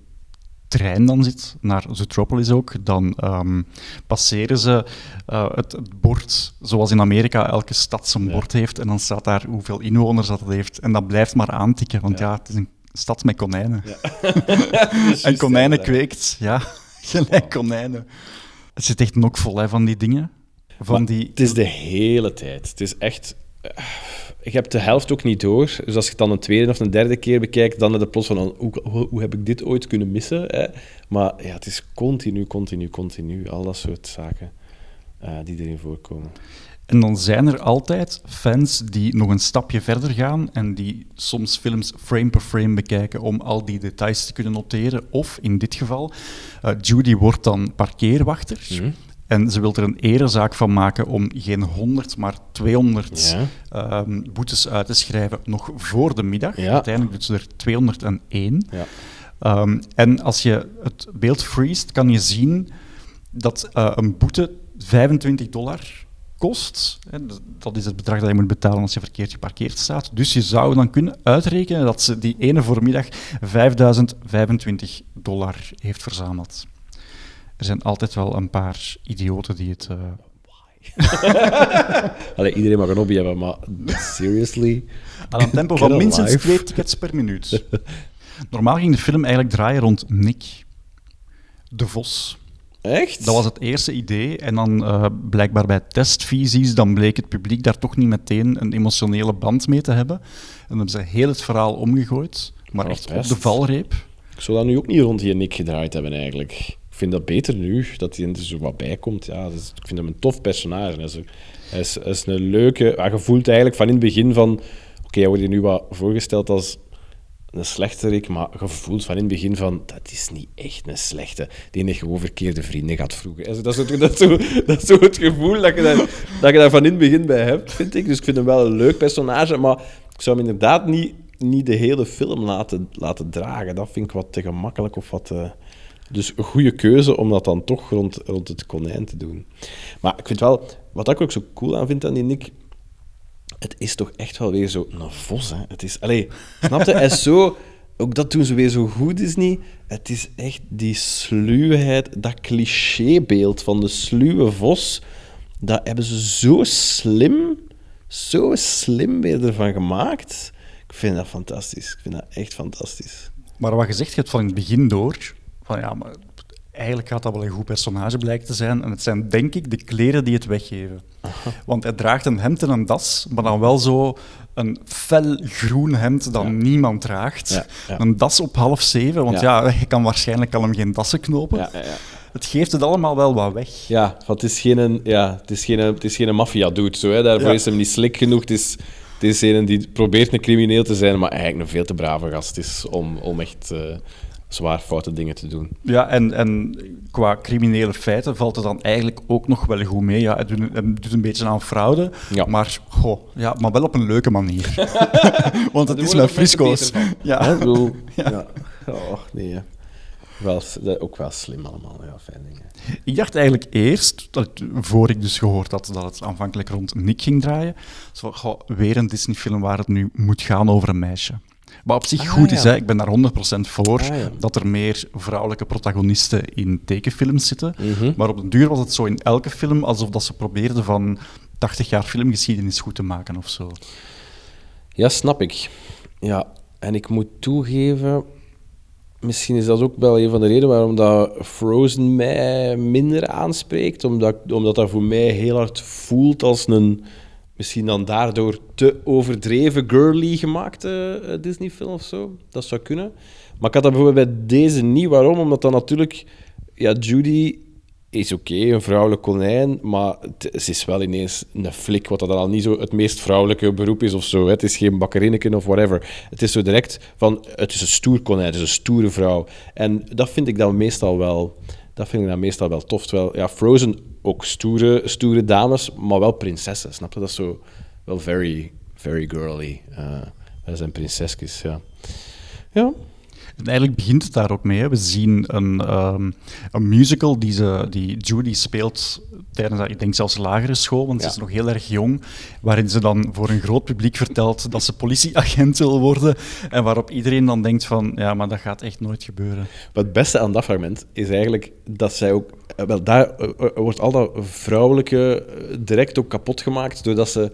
trein dan zit, naar Zootropolis ook, dan ehm, passeren ze eh, het, het bord, zoals in Amerika elke stad zijn Ja. bord heeft, en dan staat daar hoeveel inwoners dat het heeft. En dat blijft maar aantikken, want ja, Ja. het is een stad met konijnen. Dus En konijnen ja. kweekt, ja, gelijk konijnen. Het zit echt nokvol hè, van die dingen. Van Maar die... Het is de hele tijd. Het is echt... Je hebt de helft ook niet door. Dus als je het dan een tweede of een derde keer bekijkt, dan heb je plots van, hoe, hoe, hoe heb ik dit ooit kunnen missen? Hè? Maar ja, het is continu, continu, continu. Al dat soort zaken eh, die erin voorkomen. En dan zijn er altijd fans die nog een stapje verder gaan en die soms films frame per frame bekijken om al die details te kunnen noteren. Of in dit geval, eh, Judy wordt dan parkeerwachter. Mhm. En ze wil er een erezaak van maken om geen 100, maar 200 Ja. ehm, boetes uit te schrijven nog voor de middag. Ja. Uiteindelijk doet ze er 201. Ja. Ehm, en als je het beeld freest, kan je zien dat eh, een boete 25 dollar kost. Hè, Dat is het bedrag dat je moet betalen als je verkeerd geparkeerd staat. Dus je zou dan kunnen uitrekenen dat ze die ene voormiddag 5025 dollar heeft verzameld. Er zijn altijd wel een paar idioten die het... eh, Allee, iedereen mag een hobby hebben, maar seriously? aan een tempo van minstens life. twee tickets per minuut. Normaal ging de film eigenlijk draaien rond Nick de Vos. Echt? Dat was het eerste idee. En dan eh, blijkbaar bij testvisies, dan bleek het publiek daar toch niet meteen een emotionele band mee te hebben. En dan hebben ze heel het verhaal omgegooid, maar Oh, echt op de valreep. Ik zou dat nu ook niet rond die Nick gedraaid hebben, eigenlijk. Vind dat beter nu, dat hij er zo wat bij komt. Ja, dus ik vind hem een tof personage. Hij is, hij is, hij een leuke... maar je voelt eigenlijk van in het begin van... Oké, hij wordt nu wat voorgesteld als een slechterik, maar je voelt van in het begin van... Dat is niet echt een slechte. Die heeft gewoon verkeerde vrienden gehad vroeger. En zo, Dat is, zo- dat, zo, dat zo het gevoel dat je, daar, dat je daar van in het begin bij hebt, vind ik. Dus ik vind hem wel een leuk personage, maar ik zou hem inderdaad niet, niet de hele film laten, laten dragen. Dat vind ik wat te gemakkelijk of wat... te- dus een goede keuze om dat dan toch rond, rond het konijn te doen. Maar ik vind wel, wat ik ook zo cool aan vind aan die Nick, het is toch echt wel weer zo een vos, hè? Het is, allee, snap je? Hij is zo, ook dat doen ze weer zo goed is niet. Het is echt die sluwheid, dat clichébeeld van de sluwe vos, dat hebben ze zo slim, zo slim weer ervan gemaakt. Ik vind dat fantastisch. Ik vind dat echt fantastisch. Maar wat je zegt, je hebt van het begin door, van ja, maar eigenlijk gaat dat wel een goed personage blijken te zijn. En het zijn denk ik de kleren die het weggeven. Want hij draagt een hemd en een das, maar dan wel zo een fel groen hemd dat Ja. niemand draagt. Ja, ja. Een das op half zeven, want ja, je kan waarschijnlijk al hem geen dassen knopen. Ja, ja, ja. Het geeft het allemaal wel wat weg. Ja, want het is geen, ja, het is geen, het is geen maffia-dude. Zo, hè. Daarvoor is hem niet slik genoeg. Het is, het is een die probeert een crimineel te zijn, maar eigenlijk een veel te brave gast is om, om echt eh, zwaar foute dingen te doen. Ja, en, en qua criminele feiten valt het dan eigenlijk ook nog wel goed mee. Ja, het doet, het doet een beetje aan fraude, Ja. maar, goh, ja, maar wel op een leuke manier. Want het is met frisco's. Ja. Hè, ja. Oh, nee. hè. Wel, ook wel slim allemaal, ja, fijn dingen. Ik dacht eigenlijk eerst, dat, voor ik dus gehoord had dat het aanvankelijk rond Nick ging draaien, zo, goh, weer een Disney-film waar het nu moet gaan over een meisje. Wat op zich Ah, goed ja. is, hè. ik ben daar 100% voor Ah, ja. dat er meer vrouwelijke protagonisten in tekenfilms zitten. Mhm. Maar op den duur was het zo in elke film alsof dat ze probeerden van 80 jaar filmgeschiedenis goed te maken of zo. Ja, snap ik. Ja, en ik moet toegeven, misschien is dat ook wel een van de redenen waarom dat Frozen mij minder aanspreekt, omdat, omdat dat voor mij heel hard voelt als een misschien dan daardoor te overdreven girly gemaakte eh, Disney-film of zo. Dat zou kunnen. Maar ik had dat bijvoorbeeld bij deze niet. Waarom? Omdat dan natuurlijk ja, Judy is oké, een vrouwelijk konijn, maar het, is wel ineens een flik, wat dat dan al niet zo het meest vrouwelijke beroep is of zo. Het is geen bakkerinneken of whatever. Het is zo direct van, het is een stoer konijn, het is een stoere vrouw. En dat vind ik dan meestal wel, dat vind ik dan meestal wel tof. Terwijl, ja, Frozen ook stoere, stoere dames, maar wel prinsessen, snap je? Dat is zo wel very, very girly. Uh, dat zijn prinsesjes, ja. Ja, en eigenlijk begint het daar ook mee. We zien een, um, een musical die, ze, die Judy speelt tijdens, ik denk zelfs lagere school, want ze is nog heel erg jong, waarin ze dan voor een groot publiek vertelt dat ze politieagent wil worden en waarop iedereen dan denkt van, ja, maar dat gaat echt nooit gebeuren. Wat het beste aan dat fragment is eigenlijk dat zij ook, eh, wel, daar eh, eh, wordt al dat vrouwelijke direct ook kapot gemaakt, doordat ze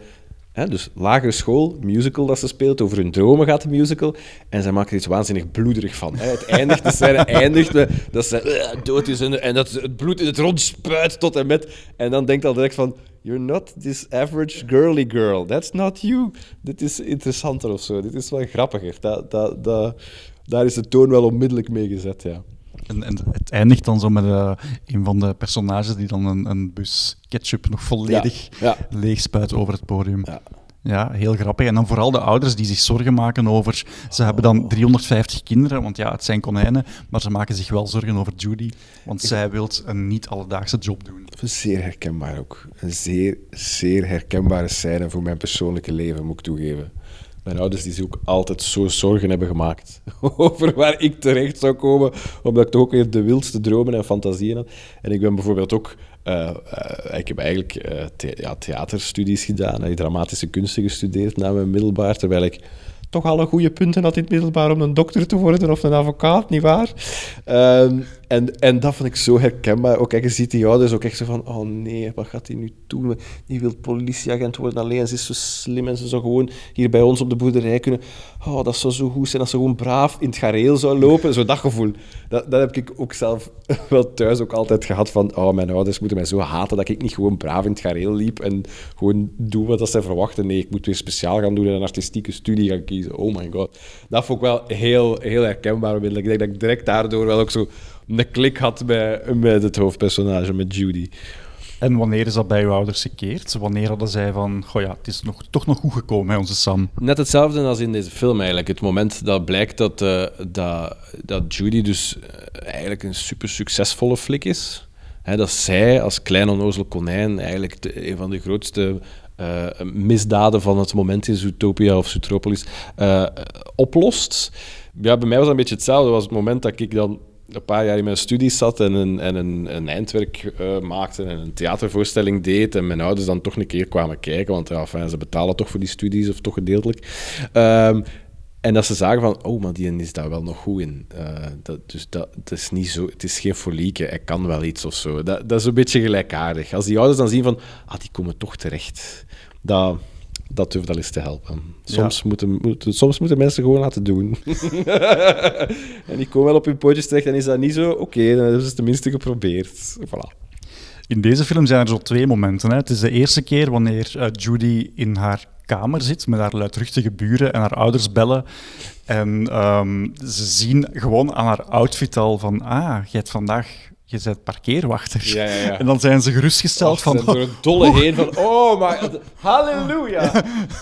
dus lagere school, musical dat ze speelt, over hun dromen gaat de musical. En zij maken er iets waanzinnig bloederig van. Hè. Het eindigt, de scène eindigt met dat ze uh, dood is en, dat het bloed in het rond spuit tot en met. En dan denkt al direct van, you're not this average girly girl. That's not you. Dit is interessanter of zo. Dit is wel grappiger. Daar is de toon wel onmiddellijk mee gezet, ja. En, en, het eindigt dan zo met uh, een van de personages die dan een, een bus ketchup nog volledig ja, ja. leeg spuit over het podium. Ja. Ja, heel grappig. En dan vooral de ouders die zich zorgen maken over... Ze hebben dan 350 kinderen, want ja, het zijn konijnen, maar ze maken zich wel zorgen over Judy, want zij wil een niet-alledaagse job doen. Zeer herkenbaar ook. Een zeer, zeer herkenbare scène voor mijn persoonlijke leven, moet ik toegeven. Mijn ouders die zich ook altijd zo zorgen hebben gemaakt over waar ik terecht zou komen, omdat ik toch ook weer de wildste dromen en fantasieën had. En ik ben bijvoorbeeld ook... Uh, uh, ik heb eigenlijk ja, theaterstudies gedaan, en dramatische kunsten gestudeerd na mijn middelbaar, terwijl ik toch alle goede punten had in het middelbaar om een dokter te worden of een advocaat, nietwaar? Um, en, en dat vond ik zo herkenbaar. Ook, je ziet die ouders ook echt zo van, oh nee, wat gaat hij nu doen? Die wil politieagent worden alleen, ze is zo slim en ze zou gewoon hier bij ons op de boerderij kunnen. Oh, dat zou zo goed zijn als ze gewoon braaf in het gareel zou lopen. Zo dat gevoel. Dat, dat heb ik ook zelf wel thuis ook altijd gehad van, oh, mijn ouders moeten mij zo haten dat ik niet gewoon braaf in het gareel liep en gewoon doe wat zij verwachten. Nee, ik moet weer speciaal gaan doen en een artistieke studie gaan kiezen. Oh my god. Dat vond ik wel heel, heel herkenbaar. Ik denk dat ik direct daardoor wel ook zo een klik had bij, met het hoofdpersonage, met Judy. En wanneer is dat bij uw ouders gekeerd? Wanneer hadden zij van, goh ja, het is nog, toch nog goed gekomen, hè, onze Sam? Net hetzelfde als in deze film eigenlijk. Het moment dat blijkt dat, uh, dat, dat Judy dus eh, eigenlijk een super succesvolle flik is. Hè, dat zij als klein onnozel konijn eigenlijk een van de grootste uh, misdaden van het moment in Zootopia of Zootropolis oplost. Ja, bij mij was dat een beetje hetzelfde. Dat was het moment dat ik dan een paar jaar in mijn studies zat en een, en een, een eindwerk uh, maakte en een theatervoorstelling deed en mijn ouders dan toch een keer kwamen kijken, want ja, ze betalen toch voor die studies, of toch gedeeltelijk. Um, en dat ze zagen van, oh, maar die is daar wel nog goed in. Uh, dat, dus dat, dat, is niet zo, het is geen folieke, hij kan wel iets of zo. Dat, dat is een beetje gelijkaardig. Als die ouders dan zien van, ah, die komen toch terecht. Dat, dat durft al eens te helpen. Soms, moeten, moeten, soms moeten mensen gewoon laten doen. en die komen wel op hun pootjes terecht en is dat niet zo, oké, dan hebben ze het tenminste geprobeerd. Voilà. In deze film zijn er zo twee momenten. Hè. Het is de eerste keer wanneer uh, Judy in haar kamer zit met haar luidruchtige buren en haar ouders bellen. En um, ze zien gewoon aan haar outfit al van, ah, je hebt vandaag je bent parkeerwachter. Ja, ja, ja. En dan zijn ze gerustgesteld van... door een dolle heen van, oh, maar halleluja.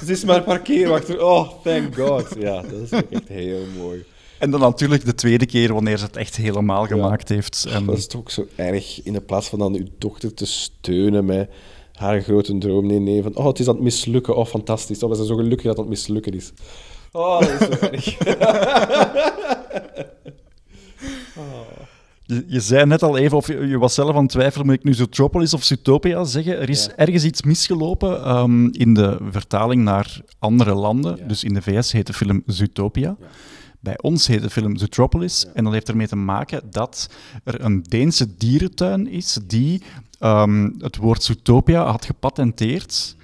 Ze is maar parkeerwachter. Oh, thank God. Ja, dat is echt heel mooi. En dan natuurlijk de tweede keer wanneer ze het echt helemaal gemaakt heeft. En... Dat is toch zo erg, in de plaats van dan uw dochter te steunen met haar grote droom. Nee, nee, van, oh, het is aan het mislukken. Oh, fantastisch. Oh, we zijn zo gelukkig dat het mislukken is. Oh, dat is zo erg. Je, je, zei net al even, of je, was zelf aan het twijfelen, moet ik nu Zootropolis of Zootopia zeggen? Er is ergens iets misgelopen um, in de vertaling naar andere landen. Dus in de VS heet de film Zootopia. Bij ons heet de film Zootropolis. En dat heeft ermee te maken dat er een Deense dierentuin is die um, het woord Zootopia had gepatenteerd,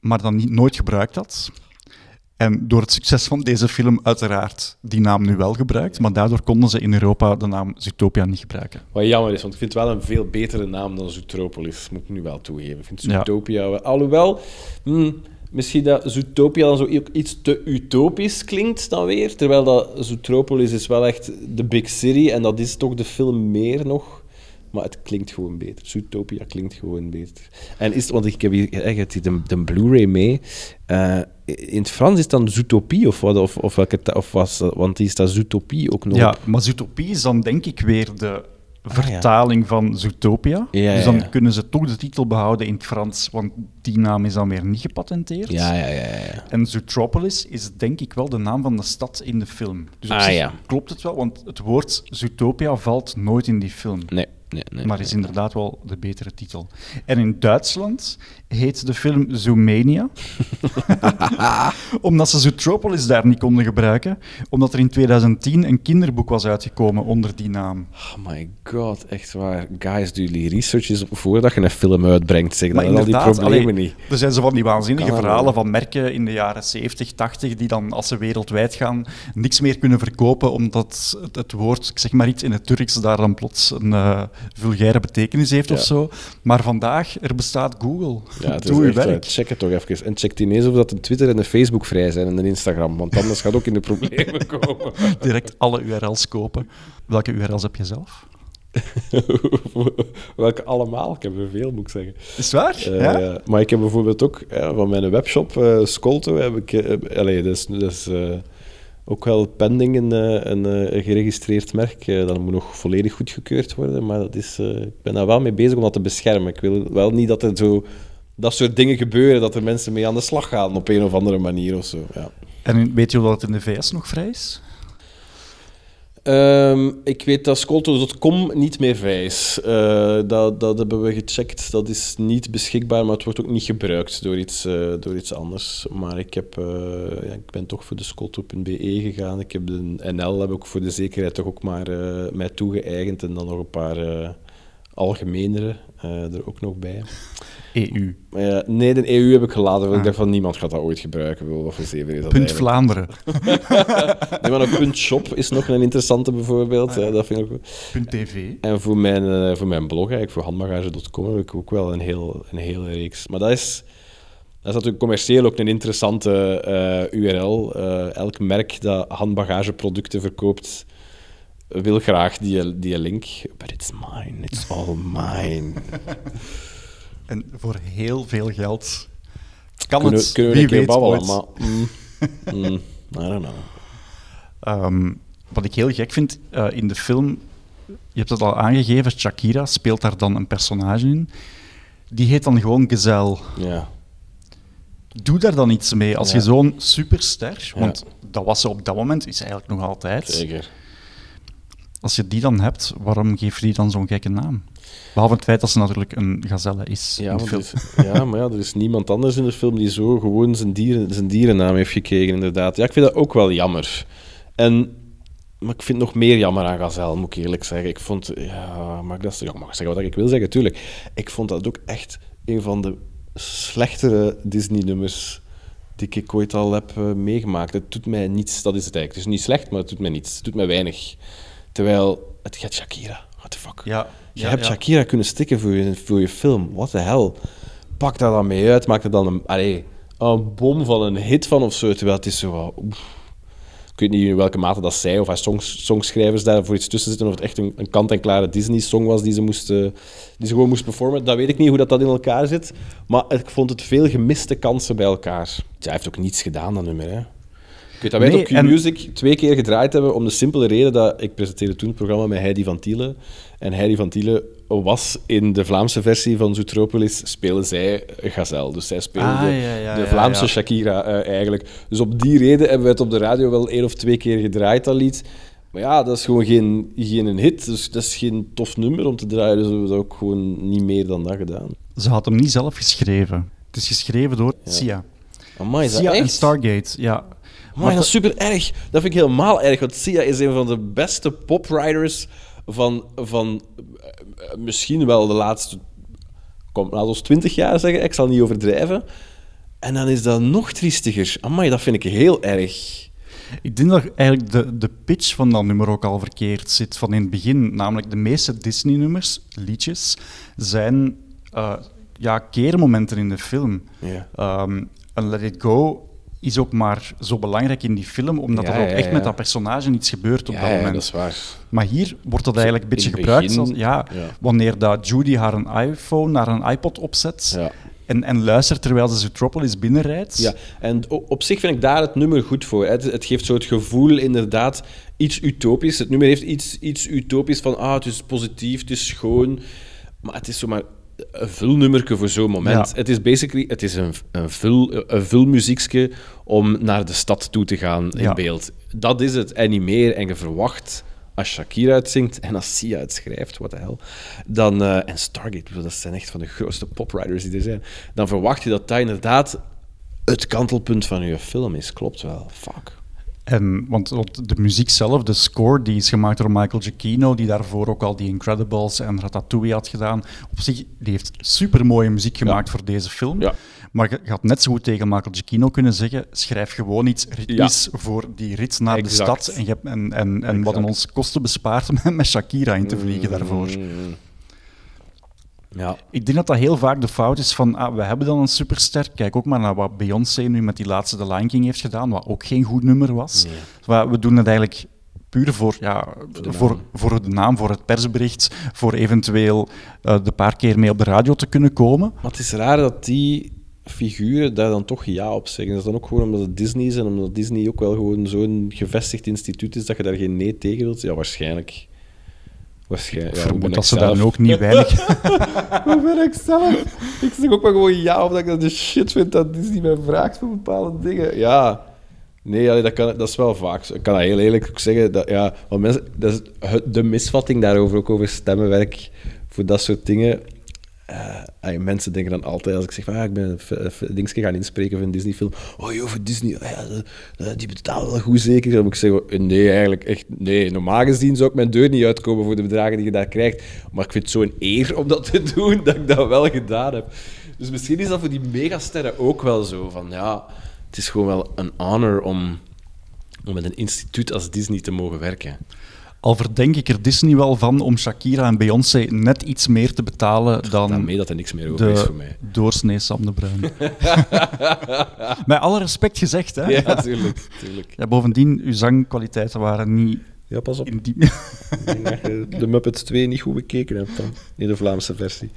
maar dan niet, nooit gebruikt had. En door het succes van deze film uiteraard die naam nu wel gebruikt, maar daardoor konden ze in Europa de naam Zootopia niet gebruiken. Wat jammer is, want ik vind het wel een veel betere naam dan Zootropolis, moet ik nu wel toegeven. Ik vind Zootopia ja. wel... Alhoewel, hmm, misschien dat Zootopia dan zo iets te utopisch klinkt dan weer, terwijl dat Zootropolis is wel echt de big city en dat is toch de film meer nog maar het klinkt gewoon beter. Zootopia klinkt gewoon beter. En is, want ik heb hier echt de, de Blu-ray mee. Uh, in het Frans is het dan Zootopie of wat? Of, of welke, of was, want die is dat Zootopie ook nog. Ja, maar Zootopie is dan denk ik weer de vertaling van Zootopia. Ja, dus dan kunnen ze toch de titel behouden in het Frans, want die naam is dan weer niet gepatenteerd. Ja, ja, ja. ja. En Zootropolis is denk ik wel de naam van de stad in de film. Dus op Ah, zich klopt het wel, want het woord Zootopia valt nooit in die film. Nee, nee, nee. maar is inderdaad wel de betere titel. En in Duitsland heet de film Zoomania. omdat ze Zootropolis daar niet konden gebruiken. Omdat er in 2010 een kinderboek was uitgekomen onder die naam. Oh my god, echt waar. Guys, doe jullie research eens op voordat je een film uitbrengt. Zeg, Maar dan al die problemen allee, niet. Er zijn zo van die waanzinnige verhalen van merken in de jaren 70, 80, die dan, als ze wereldwijd gaan, niks meer kunnen verkopen, omdat het, het woord, ik zeg maar iets in het Turks, daar dan plots een eh, vulgaire betekenis heeft of Ja. zo. Maar vandaag, er bestaat Google. Ja, het is Doe je eh, werk. check het toch even. En check ineens of dat een Twitter en een Facebook vrij zijn en een Instagram, want anders gaat ook in de problemen komen. Direct alle URL's kopen. Welke URL's heb je zelf? Welke allemaal? Ik heb er veel, moet ik zeggen. Is waar? Eh, ja? Maar ik heb bijvoorbeeld ook van mijn webshop, eh Scolto, heb ik... allee, dat is, ook wel pending een, eh, een, eh, een geregistreerd merk. Eh, dat moet nog volledig goedgekeurd worden, maar dat is, ik ben daar wel mee bezig om dat te beschermen. Ik wil wel niet dat er zo... Dat soort dingen gebeuren, dat er mensen mee aan de slag gaan op een of andere manier of zo. Ja. En weet je dat het in de VS nog vrij is? Ehm, ik weet dat Scolto.com niet meer vrij is. Eh, dat, dat hebben we gecheckt. Dat is niet beschikbaar, maar het wordt ook niet gebruikt door iets, eh, door iets anders. Maar ik, heb, eh, ja, ik ben toch voor de Scolto.be gegaan. Ik heb de NL heb ik voor de zekerheid toch ook maar mij toegeëigend. En dan nog een paar algemenere er ook nog bij. EU. Ja, nee, de EU heb ik gelaten. want Ik Ah. dacht van niemand gaat dat ooit gebruiken. Wel, Wat voor zeven is dat Punt eigenlijk? Vlaanderen. Nee, maar ook punt shop is nog een interessante bijvoorbeeld. Eh, dat vind ik ook... Punt TV. En voor mijn, eh, voor mijn blog, eigenlijk, voor handbagage.com, heb ik ook wel een, heel, een hele reeks. Maar dat is, dat is natuurlijk commercieel ook een interessante eh, URL. Eh, elk merk dat handbagageproducten verkoopt, wil graag die, die link. But it's mine, it's all mine. En voor heel veel geld kan kunnen, het, kunnen we wie een keer weet babbelen, maar... mm, mm, I don't know. Ehm, wat ik heel gek vind eh, in de film, je hebt het al aangegeven, Shakira speelt daar dan een personage in. Die heet dan gewoon Gezel. Ja. Doe daar dan iets mee als Ja. je zo'n superster, Ja. want dat was ze op dat moment, is ze eigenlijk nog altijd. Zeker. Als je die dan hebt, waarom geef je die dan zo'n gekke naam? Behalve het feit dat ze natuurlijk een gazelle is Ja, in de want film. is, ja, maar ja, er is niemand anders in de film die zo gewoon zijn, dieren, zijn dierennaam heeft gekregen, inderdaad. Ja, ik vind dat ook wel jammer. En, maar ik vind nog meer jammer aan Gazelle, moet ik eerlijk zeggen. Ik vond, ja, mag ik, dat, ja, mag ik zeggen wat ik wil zeggen, tuurlijk. Ik vond dat ook echt een van de slechtere Disney-nummers die ik ooit al heb eh, meegemaakt. Het doet mij niets, dat is het eigenlijk. Het is niet slecht, maar het doet mij niets. Het doet mij weinig. Terwijl, het gaat Shakira. What the fuck? Ja, Je ja, hebt ja. Shakira kunnen stikken voor je, voor je film. What the hell? Pak daar dan mee uit. Maak er dan een, allee, een bom van een hit van of zo. Terwijl het is zo. Ik weet niet in welke mate dat zij of haar songs, songschrijvers daar voor iets tussen zitten. Of het echt een, een kant-en-klare Disney-song was die ze, moest, eh, die ze gewoon moest performen. Dat weet ik niet hoe dat, dat in elkaar zit. Maar ik vond het veel gemiste kansen bij elkaar. Hij heeft ook niets gedaan, dat nummer. Hè. Ik weet dat wij Nee, het op en- Q-Music twee keer gedraaid hebben om de simpele reden dat ik presenteerde toen het programma met Heidi van Tiele. En Heidi van Tiele was in de Vlaamse versie van Zootropolis, spelen zij Gazelle. Dus zij speelde Ah, de, ja, ja, de ja, Vlaamse ja. Shakira eh, eigenlijk. Dus op die reden hebben we het op de radio wel één of twee keer gedraaid, dat lied. Maar ja, dat is gewoon geen, geen hit. Dus dat is geen tof nummer om te draaien. Dus we hebben dat ook gewoon niet meer dan dat gedaan. Ze had hem niet zelf geschreven. Het is geschreven door Sia. Amai, is dat Sia en echt? Stargate, ja. Maar dat is super erg. Dat vind ik helemaal erg. Want Sia is een van de beste popwriters van, van eh, eh, misschien wel de laatste, kom, laten we 20 jaar zeggen. Ik zal niet overdrijven. En dan is dat nog triestiger. Amai, dat vind ik heel erg. Ik denk dat eigenlijk de, de pitch van dat nummer ook al verkeerd zit van in het begin. Namelijk, de meeste Disney-nummers, liedjes, zijn eh, ja, keermomenten in de film. Ja. Ehm, en Let It Go is ook maar zo belangrijk in die film, omdat Ja, er ook ja, echt ja. met dat personage iets gebeurt op dat ja, moment. dat is waar. Maar hier wordt dat eigenlijk een beetje gebruikt begin, als, ja, wanneer dat Judy haar een iPhone naar een iPod opzet en, en luistert terwijl ze Zootropolis binnenrijdt. Ja, en op zich vind ik daar het nummer goed voor. Het, het geeft zo het gevoel, inderdaad, iets utopisch. Het nummer heeft iets, iets utopisch van, ah, het is positief, het is schoon. Maar het is zomaar een vulnummerke voor zo'n moment. Ja. Het is basically het is een, een, vul, een vulmuziekje om naar de stad toe te gaan in Ja. beeld. Dat is het, en niet meer. En je verwacht, als Shakira het zingt en als Sia het schrijft, what the hell, dan, eh, en Stargate, dat zijn echt van de grootste popwriters die er zijn, dan verwacht je dat dat inderdaad het kantelpunt van je film is. Klopt wel. Fuck. En, want, want de muziek zelf, de score, die is gemaakt door Michael Giacchino, die daarvoor ook al die Incredibles en Ratatouille had gedaan. Op zich, die heeft supermooie muziek gemaakt voor deze film. Ja. Maar je had net zo goed tegen Michael Giacchino kunnen zeggen, schrijf gewoon iets ritmisch voor die rit naar Exact. de stad. En, je en, en, en wat ons kosten bespaart om met Shakira in te vliegen daarvoor. Mm. Ja. Ik denk dat dat heel vaak de fout is van, ah, we hebben dan een superster. Kijk ook maar naar wat Beyoncé nu met die laatste The Lion King heeft gedaan, wat ook geen goed nummer was. Maar we doen het eigenlijk puur voor, ja, voor, voor de naam, voor het persbericht, voor eventueel eh, de paar keer mee op de radio te kunnen komen. Maar het is raar dat die figuren daar dan toch ja op zeggen. Dat is dan ook gewoon omdat het Disney is en omdat Disney ook wel gewoon zo'n gevestigd instituut is dat je daar geen nee tegen wilt. Ja, waarschijnlijk. Waarschijnlijk. Ja, Vermoed ik dat ze zelf? daar ook niet weinig... Hoe ben ik zelf? Ik zeg ook maar gewoon ja, omdat ik dat de shit vind dat Disney mij vraagt voor bepaalde dingen. Ja. Nee, allee, dat, kan, dat is wel vaak zo. Ik kan dat heel eerlijk ook zeggen. Dat, ja, want mensen, dat is de misvatting daarover, ook over stemmenwerk, voor dat soort dingen. Allee, mensen denken dan altijd, als ik zeg van ah, ik ben gaan inspreken voor een Disney-film. Oh joh, voor Disney, ah ja, die betalen wel goed zeker. Dan moet ik zeggen, eh, nee, eigenlijk echt, nee. Normaal gezien zou ik mijn deur niet uitkomen voor de bedragen die je daar krijgt. Maar ik vind het zo'n eer om dat te doen, dat ik dat wel gedaan heb. Dus misschien is dat voor die megasterren ook wel zo. Van ja, het is gewoon wel een honor om, om met een instituut als Disney te mogen werken. Al verdenk ik er Disney wel van om Shakira en Beyoncé net iets meer te betalen dan Daarmee dat er niks meer over is de voor mij. doorsnee Sam de Bruin. Met alle respect gezegd, hè. Ja, tuurlijk. tuurlijk. Ja, bovendien, uw zangkwaliteiten waren niet Ja, pas op. in die... Ik denk dat je de Muppets 2 niet goed bekeken hebt dan, in de Vlaamse versie.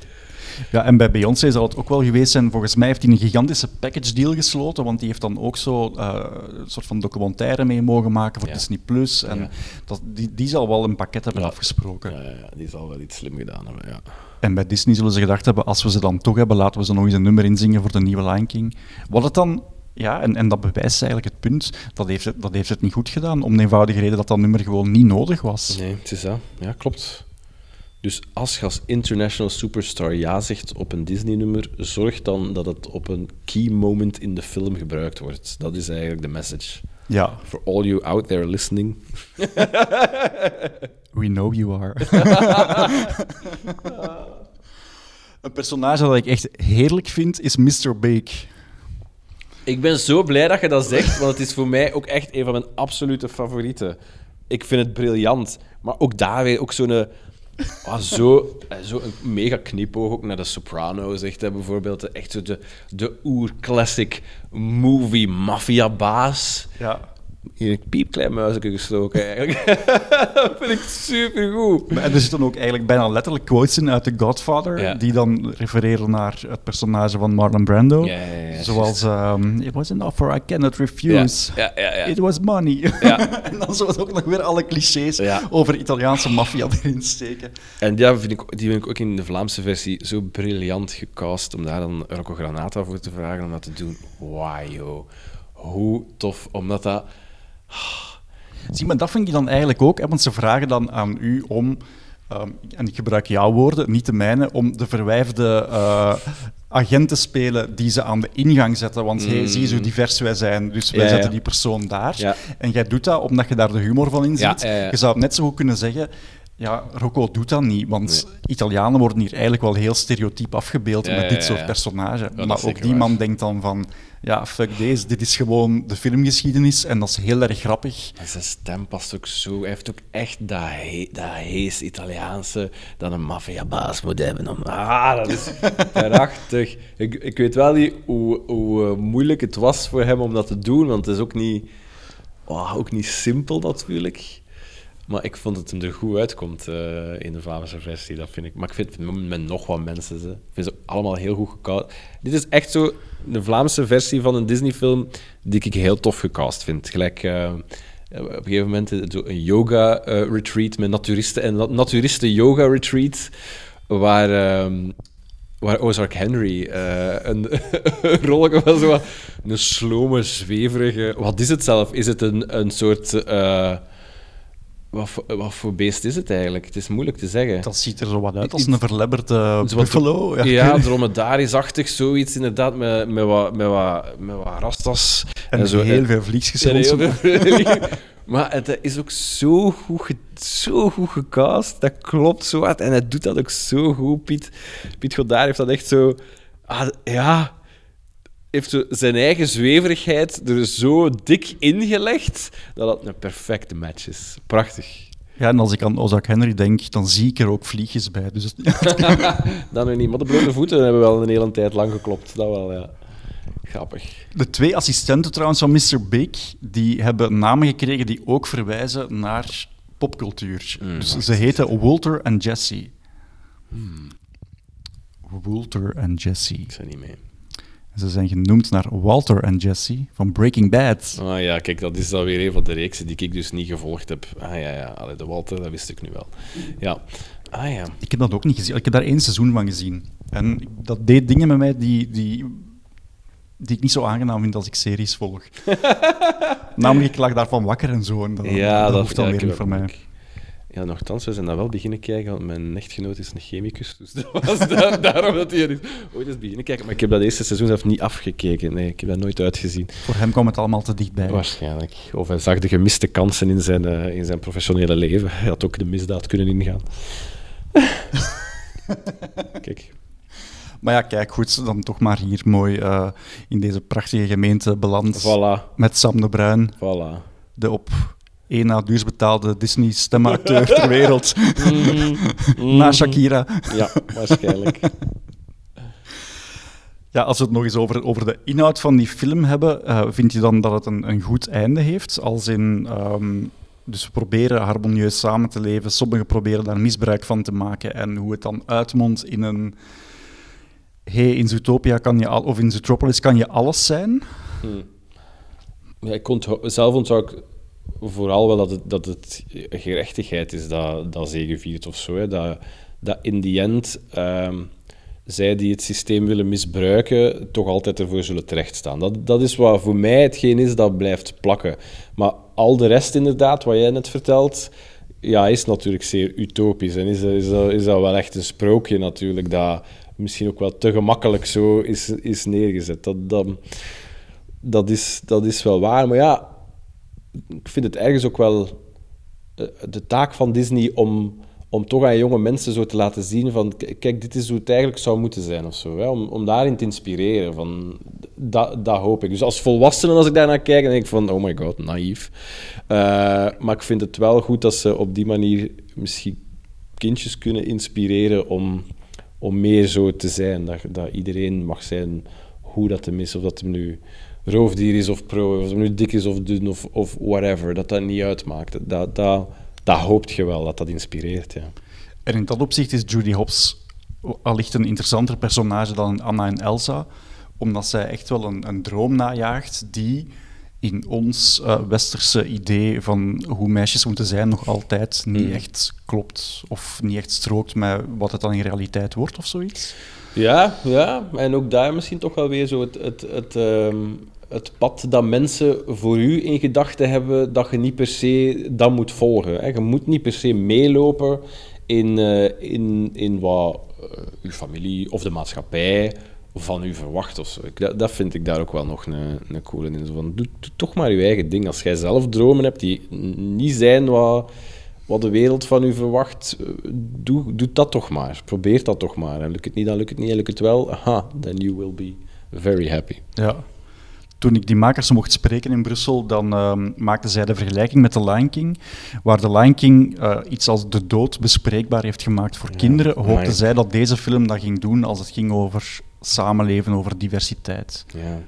Ja, en bij Beyoncé zal het ook wel geweest zijn. Volgens mij heeft hij een gigantische package deal gesloten, want die heeft dan ook zo eh, een soort van documentaire mee mogen maken voor Ja. Disney Plus. En Ja. dat, die, die zal wel een pakket hebben Ja. afgesproken. Ja, ja, ja, die zal wel iets slim gedaan hebben, ja. En bij Disney zullen ze gedacht hebben, als we ze dan toch hebben, laten we ze nog eens een nummer inzingen voor de nieuwe Lion King. Wat het dan... Ja, en, en dat bewijst eigenlijk het punt, dat heeft het, dat heeft het niet goed gedaan, om de eenvoudige reden dat dat nummer gewoon niet nodig was. Nee, het is dat. Ja, klopt. Dus als je als international superstar ja zegt op een Disney-nummer, zorg dan dat het op een key moment in de film gebruikt wordt. Dat is eigenlijk de message. Ja, For all you out there listening. we know you are. een personage dat ik echt heerlijk vind, is Mr. Bake. Ik ben zo blij dat je dat zegt, want het is voor mij ook echt een van mijn absolute favorieten. Ik vind het briljant. Maar ook daar weer ook zo'n... ah, zo, eh, zo een mega knipoog ook naar de Sopranos, echt, bijvoorbeeld. Echt zo de, de oer-classic movie maffia-baas. Ja. Hier een piepklein muisje gestoken, eigenlijk. dat vind ik supergoed. Maar er zitten ook eigenlijk bijna letterlijk quotes in uit The Godfather, Ja. die dan refereren naar het personage van Marlon Brando. Ja, ja, ja, Zoals, ehm, it was an offer I cannot refuse. Ja, ja, ja, ja. It was money. Ja. en dan zullen ook nog weer alle clichés over Italiaanse maffia erin steken. En ja, vind ik, die vind ik ook in de Vlaamse versie zo briljant gecast om daar dan Rocco Granata voor te vragen om dat te doen. Wauw, joh. Hoe tof, omdat dat... Zie, maar dat vind ik dan eigenlijk ook, hè, want ze vragen dan aan u om, ehm, en ik gebruik jouw woorden, niet de mijne, om de verwijfde eh agent te spelen die ze aan de ingang zetten. Want hey, zie je zo divers wij zijn, dus wij Mm. Ja. zetten die persoon daar. Ja. En jij doet dat omdat je daar de humor van in ziet. Je zou het net zo goed kunnen zeggen, Ja, Rocco doet dat niet, want Italianen worden hier eigenlijk wel heel stereotyp afgebeeld met dit soort personages. maar ook die man denkt dan van, ja, fuck deze, dit is gewoon de filmgeschiedenis en dat is heel erg grappig. En zijn stem past ook zo. Hij heeft ook echt dat, he dat hees Italiaanse dat een maffiabaas moet hebben. Om, ah, dat is prachtig. Ik, ik weet wel niet hoe, hoe eh, moeilijk het was voor hem om dat te doen, want het is ook niet, oh, ook niet simpel natuurlijk. Maar ik vond hem er goed uitkomt eh, in de Vlaamse versie, dat vind ik. Maar ik vind het met nog wat mensen, ze. vind ze allemaal heel goed gecast. Dit is echt zo de Vlaamse versie van een Disney-film die ik heel tof gecast vind. Gelijk... eh, op een gegeven moment een yoga-retreat met naturisten. En naturisten-yoga-retreat waar, ehm, waar Ozark Henry eh, een, rol was. Een slome, zweverige... Wat is het zelf? Is het een, een soort... eh, wat, voor, wat voor beest is het eigenlijk? Het is moeilijk te zeggen. Dat ziet er zo wat uit als een verlebberde wat- buffalo. Ja, niet. dromedarisch-achtig, zoiets inderdaad, met, met, wat, met, wat, met wat rastas. en zo. heel veel veel- maar het is ook zo goed, zo goed gecast. Dat klopt zo hard. En hij doet dat ook zo goed. Piet, Piet Godard heeft dat echt zo... Ah, ja... Heeft zijn eigen zweverigheid er zo dik ingelegd dat dat een perfecte match is. Prachtig. Ja, en als ik aan Ozark Henry denk, dan zie ik er ook vliegjes bij. Dus het- Dan nu niet. Maar de blote voeten hebben wel een hele tijd lang geklopt. Dat wel, ja. Grappig. De twee assistenten trouwens van Mr. Big, die hebben namen gekregen die ook verwijzen naar popcultuur. Mm, dus ze heten Walter en Jesse. Walter en Jesse. Ik zei niet mee. Ze zijn genoemd naar Walter en Jesse van Breaking Bad. Ah ja, kijk, dat is dan weer een van de reeksen die ik dus niet gevolgd heb. Ah ja, ja. Allee, de Walter, dat wist ik nu wel. Ja. Ah ja. Ik heb dat ook niet gezien. Ik heb daar één seizoen van gezien. En dat deed dingen met mij die, die, die ik niet zo aangenaam vind als ik series volg. Namelijk, ik lag daarvan wakker en zo. En dat, Ja, dat, dat, hoeft dan ja, weer ik niet voor mij. Ja, nogthans, we zijn dat wel beginnen kijken, want mijn echtgenoot is een chemicus, dus dat was da- daarom dat hij er is ooit eens beginnen kijken. Maar ik heb dat eerste seizoen zelf niet afgekeken. Nee, ik heb dat nooit uitgezien. Voor hem kwam het allemaal te dichtbij. Waarschijnlijk. Of hij zag de gemiste kansen in zijn, eh, in zijn professionele leven. Hij had ook de misdaad kunnen ingaan. Kijk. Maar ja, kijk, goed, dan toch maar hier mooi eh, in deze prachtige gemeente beland. Voilà, Met Sam de Bruin, voilà. de op één na duurst betaalde Disney-stemacteur ter wereld. Na Shakira. Ja, waarschijnlijk. Ja, als we het nog eens over, over de inhoud van die film hebben, eh, vind je dan dat het een, een goed einde heeft? Als in, ehm, dus we proberen harmonieus samen te leven, sommigen proberen daar misbruik van te maken en hoe het dan uitmondt in een... hey, in Zootopia kan je al, of in Zootropolis kan je alles zijn. Ja, ik zelf onthoud ik vooral wel dat het, dat het gerechtigheid is dat, dat zegeviert of zo. Hè. Dat, dat in die end ehm, zij die het systeem willen misbruiken, toch altijd ervoor zullen terechtstaan. Dat, dat is wat voor mij hetgeen is dat blijft plakken. Maar al de rest, inderdaad, wat jij net vertelt, ja, is natuurlijk zeer utopisch. En is, is, dat, is dat wel echt een sprookje natuurlijk, dat misschien ook wel te gemakkelijk zo is, is neergezet. Dat, dat, dat, is, dat is wel waar. Maar ja, ik vind het ergens ook wel eh, de taak van Disney om, om toch aan jonge mensen zo te laten zien van kijk, dit is hoe het eigenlijk zou moeten zijn of zo. Hè? Om, om daarin te inspireren. Van, dat, dat hoop ik. Dus als volwassene, als ik daarnaar kijk, dan denk ik van oh my god, naïef. Eh, maar ik vind het wel goed dat ze op die manier misschien kindjes kunnen inspireren om, om meer zo te zijn. Dat, dat iedereen mag zijn hoe dat hem is. Of dat hem nu roofdier is of pro, of hem nu dik is of dun of, of whatever. Dat dat niet uitmaakt. Dat, dat, dat hoopt je wel, dat dat inspireert. Ja. En in dat opzicht is Judy Hopps allicht een interessanter personage dan Anna en Elsa, omdat zij echt wel een, een droom najaagt die in ons eh, westerse idee van hoe meisjes moeten zijn nog altijd niet Mm. echt klopt of niet echt strookt met wat het dan in realiteit wordt of zoiets. Ja, ja, en ook daar misschien toch wel weer zo het, het, het, ehm, het pad dat mensen voor u in gedachten hebben, dat je niet per se dat moet volgen. Hè. Je moet niet per se meelopen in, eh, in, in wat eh, uw familie of de maatschappij van u verwacht of zo. Dat, dat vind ik daar ook wel nog een, een coole in. Zo van, doe, toch maar je eigen ding. Als jij zelf dromen hebt die niet zijn wat, wat de wereld van u verwacht, eh, doe, doe dat toch maar. Probeer dat toch maar. En lukt het niet, dan lukt het niet. En lukt het wel, aha, then you will be very happy. Ja. Toen ik die makers mocht spreken in Brussel, dan ehm, maakten zij de vergelijking met The Lion King, waar The Lion King eh, iets als de dood bespreekbaar heeft gemaakt voor kinderen, hoopten amai. zij dat deze film dat ging doen als het ging over samenleven, over diversiteit. Ja.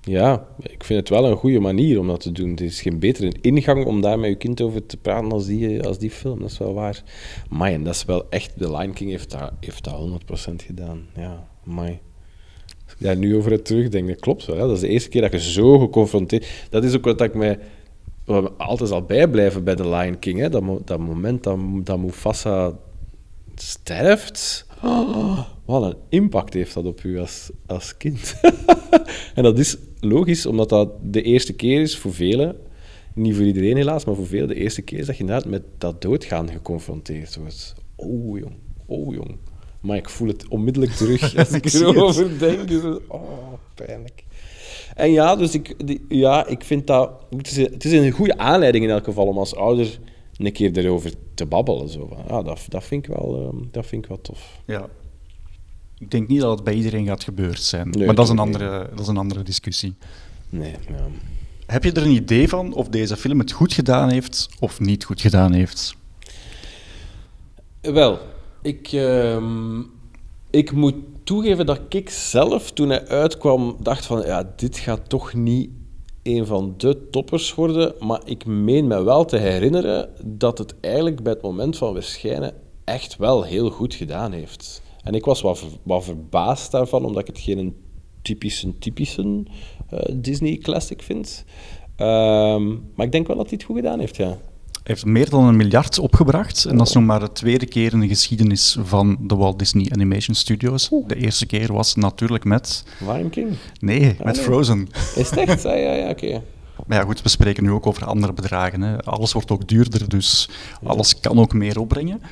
Ja, ik vind het wel een goede manier om dat te doen. Het is geen betere ingang om daar met je kind over te praten als die, als die film. Dat is wel waar. Maar en dat is wel echt... The Lion King heeft dat, heeft dat 100% gedaan. Ja, mai. Daar nu over het terugdenk, dat klopt wel. Dat is de eerste keer dat je zo geconfronteerd... Dat is ook wat ik mij... Altijd zal bijblijven bij The Lion King. Hè? Dat, dat moment dat, dat Mufasa sterft... Oh, wat een impact heeft dat op u als, als kind. en dat is logisch, omdat dat de eerste keer is voor velen, niet voor iedereen helaas, maar voor velen de eerste keer is dat je inderdaad met dat doodgaan geconfronteerd wordt. Oh jong, oh jong. Maar ik voel het onmiddellijk terug als ik erover denk. Dus, oh, pijnlijk. En ja, dus ik, die- ja, ik vind dat... Het is, het is een goede aanleiding in elk geval om als ouder een keer erover te babbelen. Zo. Ja, dat, dat, vind ik wel, ehm, dat vind ik wel tof. Ja. Ik denk niet dat het bij iedereen gaat gebeurd zijn, Nee, maar dat is, een andere, dat is een andere discussie. Nee, ja. Heb je er een idee van of deze film het goed gedaan heeft of niet goed gedaan heeft? Wel, ik, ehm, ik moet toegeven dat ik zelf, toen hij uitkwam, dacht van, ja, dit gaat toch niet een van de toppers worden. Maar ik meen me wel te herinneren dat het eigenlijk bij het moment van verschijnen echt wel heel goed gedaan heeft. En ik was wat, wat verbaasd daarvan, omdat ik het geen typische, typische eh, Disney classic vind. Ehm, maar ik denk wel dat hij het goed gedaan heeft, ja. Heeft meer dan een miljard opgebracht. En dat is nog maar de tweede keer in de geschiedenis van de Walt Disney Animation Studios. De eerste keer was natuurlijk met... Lion King. Nee, met nee. Frozen. Is het echt? Ah, ja, ja, oké. Maar ja, goed, we spreken nu ook over andere bedragen. Hè. Alles wordt ook duurder, dus alles kan ook meer opbrengen.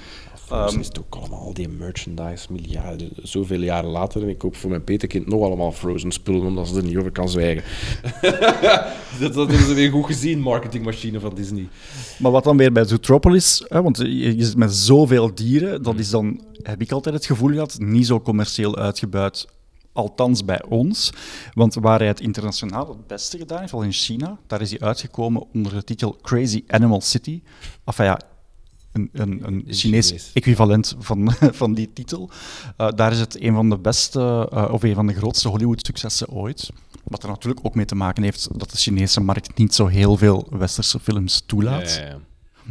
Frozen Ehm, is het ook allemaal al die merchandise, miljarden, zoveel jaren later. En ik koop voor mijn peterkind nog allemaal Frozen spullen, omdat ze er niet over kan zwijgen. dat, dat hebben ze weer goed gezien, marketingmachine van Disney. Maar wat dan weer bij Zootropolis, hè, want je, je zit met zoveel dieren, dat is dan, heb ik altijd het gevoel gehad, niet zo commercieel uitgebuit. Althans bij ons. Want waar hij het internationaal het beste gedaan heeft, al in China, daar is hij uitgekomen onder de titel Crazy Animal City. Enfin ja, een, een, een Chinees Chinees. equivalent van, van die titel. Eh, daar is het een van de beste, eh, of een van de grootste Hollywood-successen ooit. Wat er natuurlijk ook mee te maken heeft dat de Chinese markt niet zo heel veel westerse films toelaat.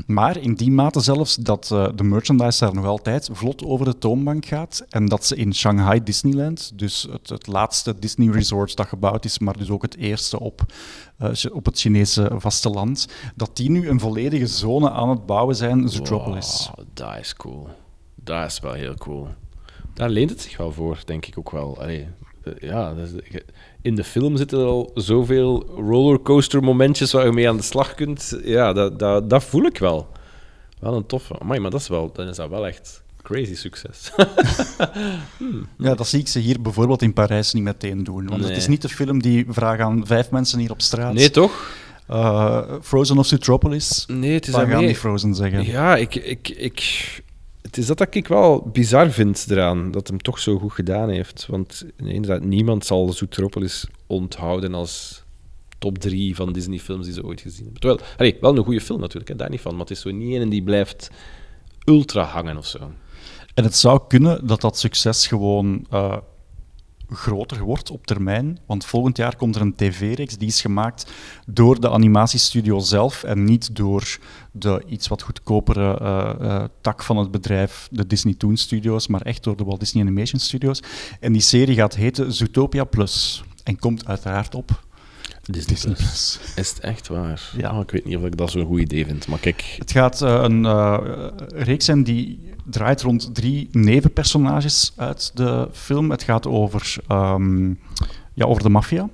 Maar in die mate zelfs dat eh, de merchandise daar nog altijd vlot over de toonbank gaat. En dat ze in Shanghai Disneyland, dus het, het laatste Disney resort dat gebouwd is, maar dus ook het eerste op, eh, op het Chinese vasteland, dat die nu een volledige zone aan het bouwen zijn, Zootropolis. Wow, dat is cool. Dat is wel heel cool. Daar leent het zich wel voor, denk ik ook wel. Allee, eh, ja, dat is- in de film zitten er al zoveel rollercoaster momentjes waar je mee aan de slag kunt. Ja, dat, dat, dat voel ik wel. Wel een toffe. Amai, maar dat is, wel, dan is dat wel echt crazy succes. Ja, dat zie ik ze hier bijvoorbeeld in Parijs niet meteen doen. Want het is niet de film die vraagt aan vijf mensen hier op straat. nee, toch? eh, Frozen of Zootropolis. Nee, het is gaan daarmee- die Frozen zeggen. Ja, ik, ik, ik, het is dat dat ik wel bizar vind eraan, dat hem toch zo goed gedaan heeft. Want nee, inderdaad, niemand zal Zootropolis onthouden als top drie van Disney-films die ze ooit gezien hebben. Terwijl, allee, wel een goede film natuurlijk, hè, daar niet van, maar het is zo niet een die blijft ultra hangen of zo. En het zou kunnen dat dat succes gewoon eh, groter wordt op termijn. Want volgend jaar komt er een tv-reeks die is gemaakt door de animatiestudio zelf en niet door de iets wat goedkopere eh, eh, tak van het bedrijf, de Disney Toon Studios, maar echt door de Walt Disney Animation Studios. En die serie gaat heten Zootopia Plus en komt uiteraard op Disney Plus. Is het echt waar? Ja. Oh, ik weet niet of ik dat zo'n goed idee vind, maar kijk... Het gaat eh, een eh, reeks zijn die draait rond drie nevenpersonages uit de film. Het gaat over, ehm, ja, over de maffia,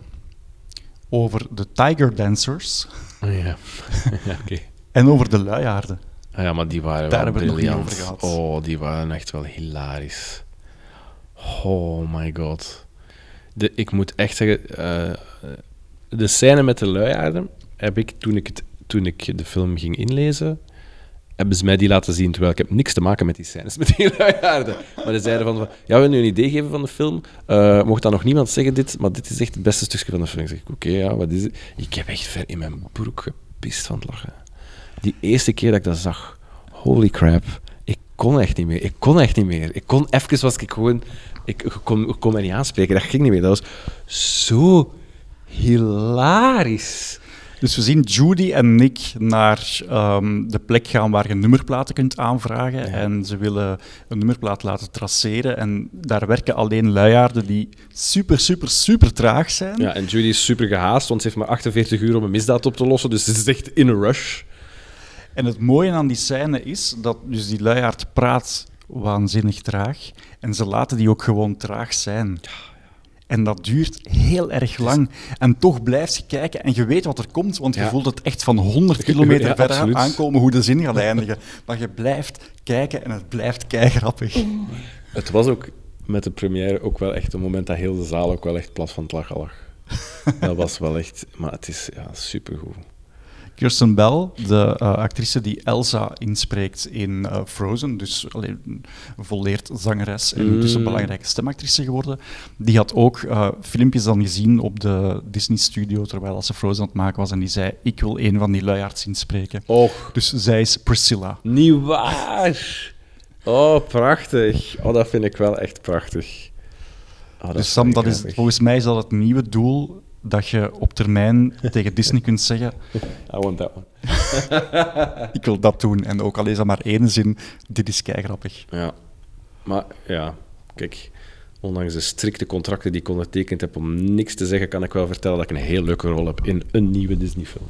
over de Tiger Dancers Oh, ja, ja oké. en over de luiaarden. Ah ja, maar die waren Daar wel hebben we het nog briljant. niet over gehad. Oh, die waren echt wel hilarisch. Oh my god. De, ik moet echt zeggen, eh, de scène met de luiaarden heb ik toen ik, het, toen ik de film ging inlezen, heb hebben ze mij die laten zien, terwijl ik heb niks te maken met die scènes met die luiaarden. Maar ze zeiden van, ja, willen nu een idee geven van de film. Eh mocht dan nog niemand zeggen dit, maar dit is echt het beste stukje van de film. Ik zeg, oké, ja, wat is het? Ik heb echt ver in mijn broek gepist van het lachen. Die eerste keer dat ik dat zag, holy crap, ik kon echt niet meer. Ik kon echt niet meer. Ik kon, even was ik gewoon, ik, ik kon, ik kon mij niet aanspreken, dat ging niet meer. Dat was zo hilarisch. Dus we zien Judy en Nick naar ehm, de plek gaan waar je nummerplaten kunt aanvragen. En ze willen een nummerplaat laten traceren. En daar werken alleen luiaarden die super, super, super traag zijn. Ja, en Judy is super gehaast, want ze heeft maar 48 uur om een misdaad op te lossen. Dus het is echt in een rush. En het mooie aan die scène is dat dus die luiaard praat waanzinnig traag. En ze laten die ook gewoon traag zijn. En dat duurt heel erg lang. En toch blijf je kijken en je weet wat er komt, want je Ja. voelt het echt van 100 kilometer Ja, verder absoluut. aankomen hoe de zin gaat eindigen. Maar je blijft kijken en het blijft keigrappig. Het was ook met de première ook wel echt een moment dat heel de zaal ook wel echt plat van het lachen lag. Dat was wel echt... Maar het is ja, supergoed. Kirsten Bell, de eh, actrice die Elsa inspreekt in eh, Frozen, dus allee, een volleerd zangeres en dus een belangrijke stemactrice geworden, die had ook eh, filmpjes dan gezien op de Disney-studio terwijl ze Frozen aan het maken was en die zei, ik wil een van die luiaards inspreken. Och, Dus zij is Priscilla. niet waar! Oh, prachtig. Oh, dat vind ik wel echt prachtig. Oh, dat dus Sam, dat is, volgens mij is dat het nieuwe doel dat je op termijn tegen Disney kunt zeggen, I want that one. ik wil dat doen. En ook al is dat maar één zin, dit is keigrappig. Ja. Maar ja, kijk, ondanks de strikte contracten die ik ondertekend heb om niks te zeggen, kan ik wel vertellen dat ik een heel leuke rol heb in een nieuwe Disney-film.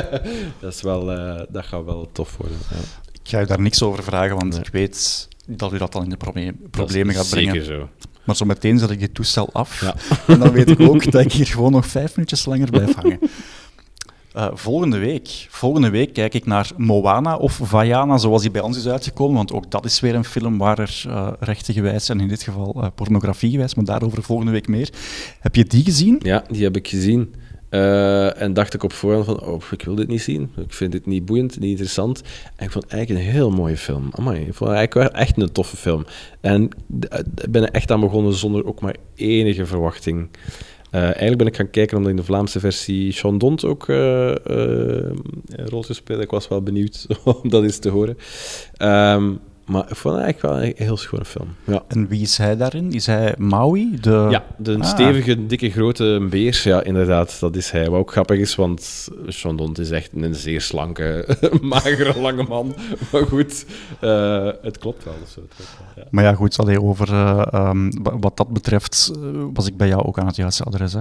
dat, is wel, eh, dat gaat wel tof worden. Ja. Ik ga je daar niks over vragen, want ik weet dat u dat dan in de proble- problemen gaat brengen. Zeker zo. Maar zo meteen zet ik dit toestel af. Ja. En dan weet ik ook dat ik hier gewoon nog vijf minuutjes langer blijf hangen. Eh, volgende week. Volgende week kijk ik naar Moana of Vaiana, zoals die bij ons is uitgekomen. Want ook dat is weer een film waar er uh, rechten gewijs en in dit geval uh, pornografie gewijs, maar daarover volgende week meer. Heb je die gezien? Ja, die heb ik gezien. Uh, en dacht ik op voorhand van, oh, ik wil dit niet zien. Ik vind dit niet boeiend, niet interessant. En ik vond het eigenlijk een heel mooie film. Amai, ik vond het eigenlijk echt een toffe film. En ik ben er echt aan begonnen zonder ook maar enige verwachting. Uh, eigenlijk ben ik gaan kijken omdat in de Vlaamse versie Sean Dont ook uh, een rol speelde. Ik was wel benieuwd om dat eens te horen. Um, maar ik vond het eigenlijk wel een heel schone film. Ja. En wie is hij daarin? Is hij Maui? De... Ja, de ah. stevige, dikke, grote beer. Ja, inderdaad, dat is hij. Wat ook grappig is, want Sean Dont is echt een zeer slanke, magere, lange man. Maar goed, uh, het klopt wel. Dus het klopt wel ja. Maar ja, goed, allee, over, uh, um, wat dat betreft uh, was ik bij jou ook aan het juiste adres. Hè.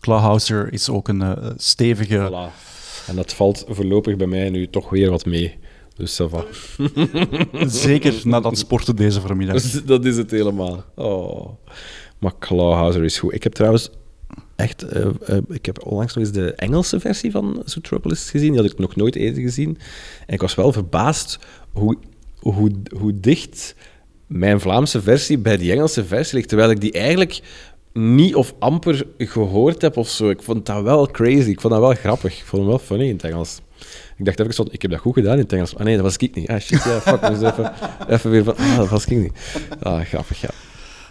Clawhauser is ook een stevige... Voilà. En dat valt voorlopig bij mij nu toch weer wat mee. Dus ça va. Zeker na dat sporten deze vanmiddag. Dus dat is het helemaal. Oh. Maar Clawhauser is goed. Ik heb trouwens echt... Uh, uh, ik heb onlangs nog eens de Engelse versie van Zootropolis gezien. Die had ik nog nooit eerder gezien. En ik was wel verbaasd hoe, hoe, hoe dicht mijn Vlaamse versie bij die Engelse versie ligt. Terwijl ik die eigenlijk niet of amper gehoord heb of zo. Ik vond dat wel crazy. Ik vond dat wel grappig. Ik vond hem wel funny in het Engels. Ik dacht even, ik heb dat goed gedaan in het Engels. Ah nee, dat was ik niet. Ah shit, ja, fuck. Dus even, even weer van, ah, dat was ik niet. Ah, grappig, ja.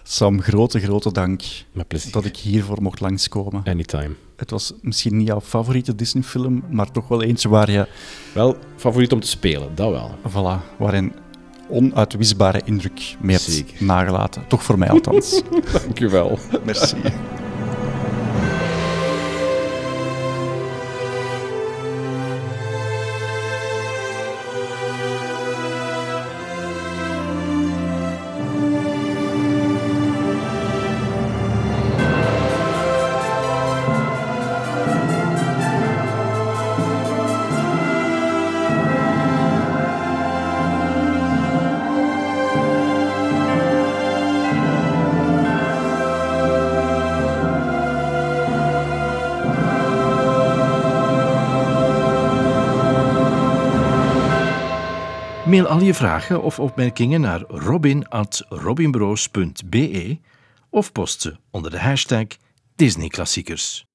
Sam, grote, grote dank Met plezier. dat ik hiervoor mocht langskomen. Anytime. Het was misschien niet jouw favoriete Disney-film, maar toch wel eentje waar je... Wel, favoriet om te spelen, dat wel. Voilà, waarin onuitwisbare indruk mee hebt Zeker. nagelaten. Toch voor mij althans. Dank u wel. Merci. Je vragen of opmerkingen naar robin.robinbroos.be of post ze onder de hashtag Disneyklassiekers.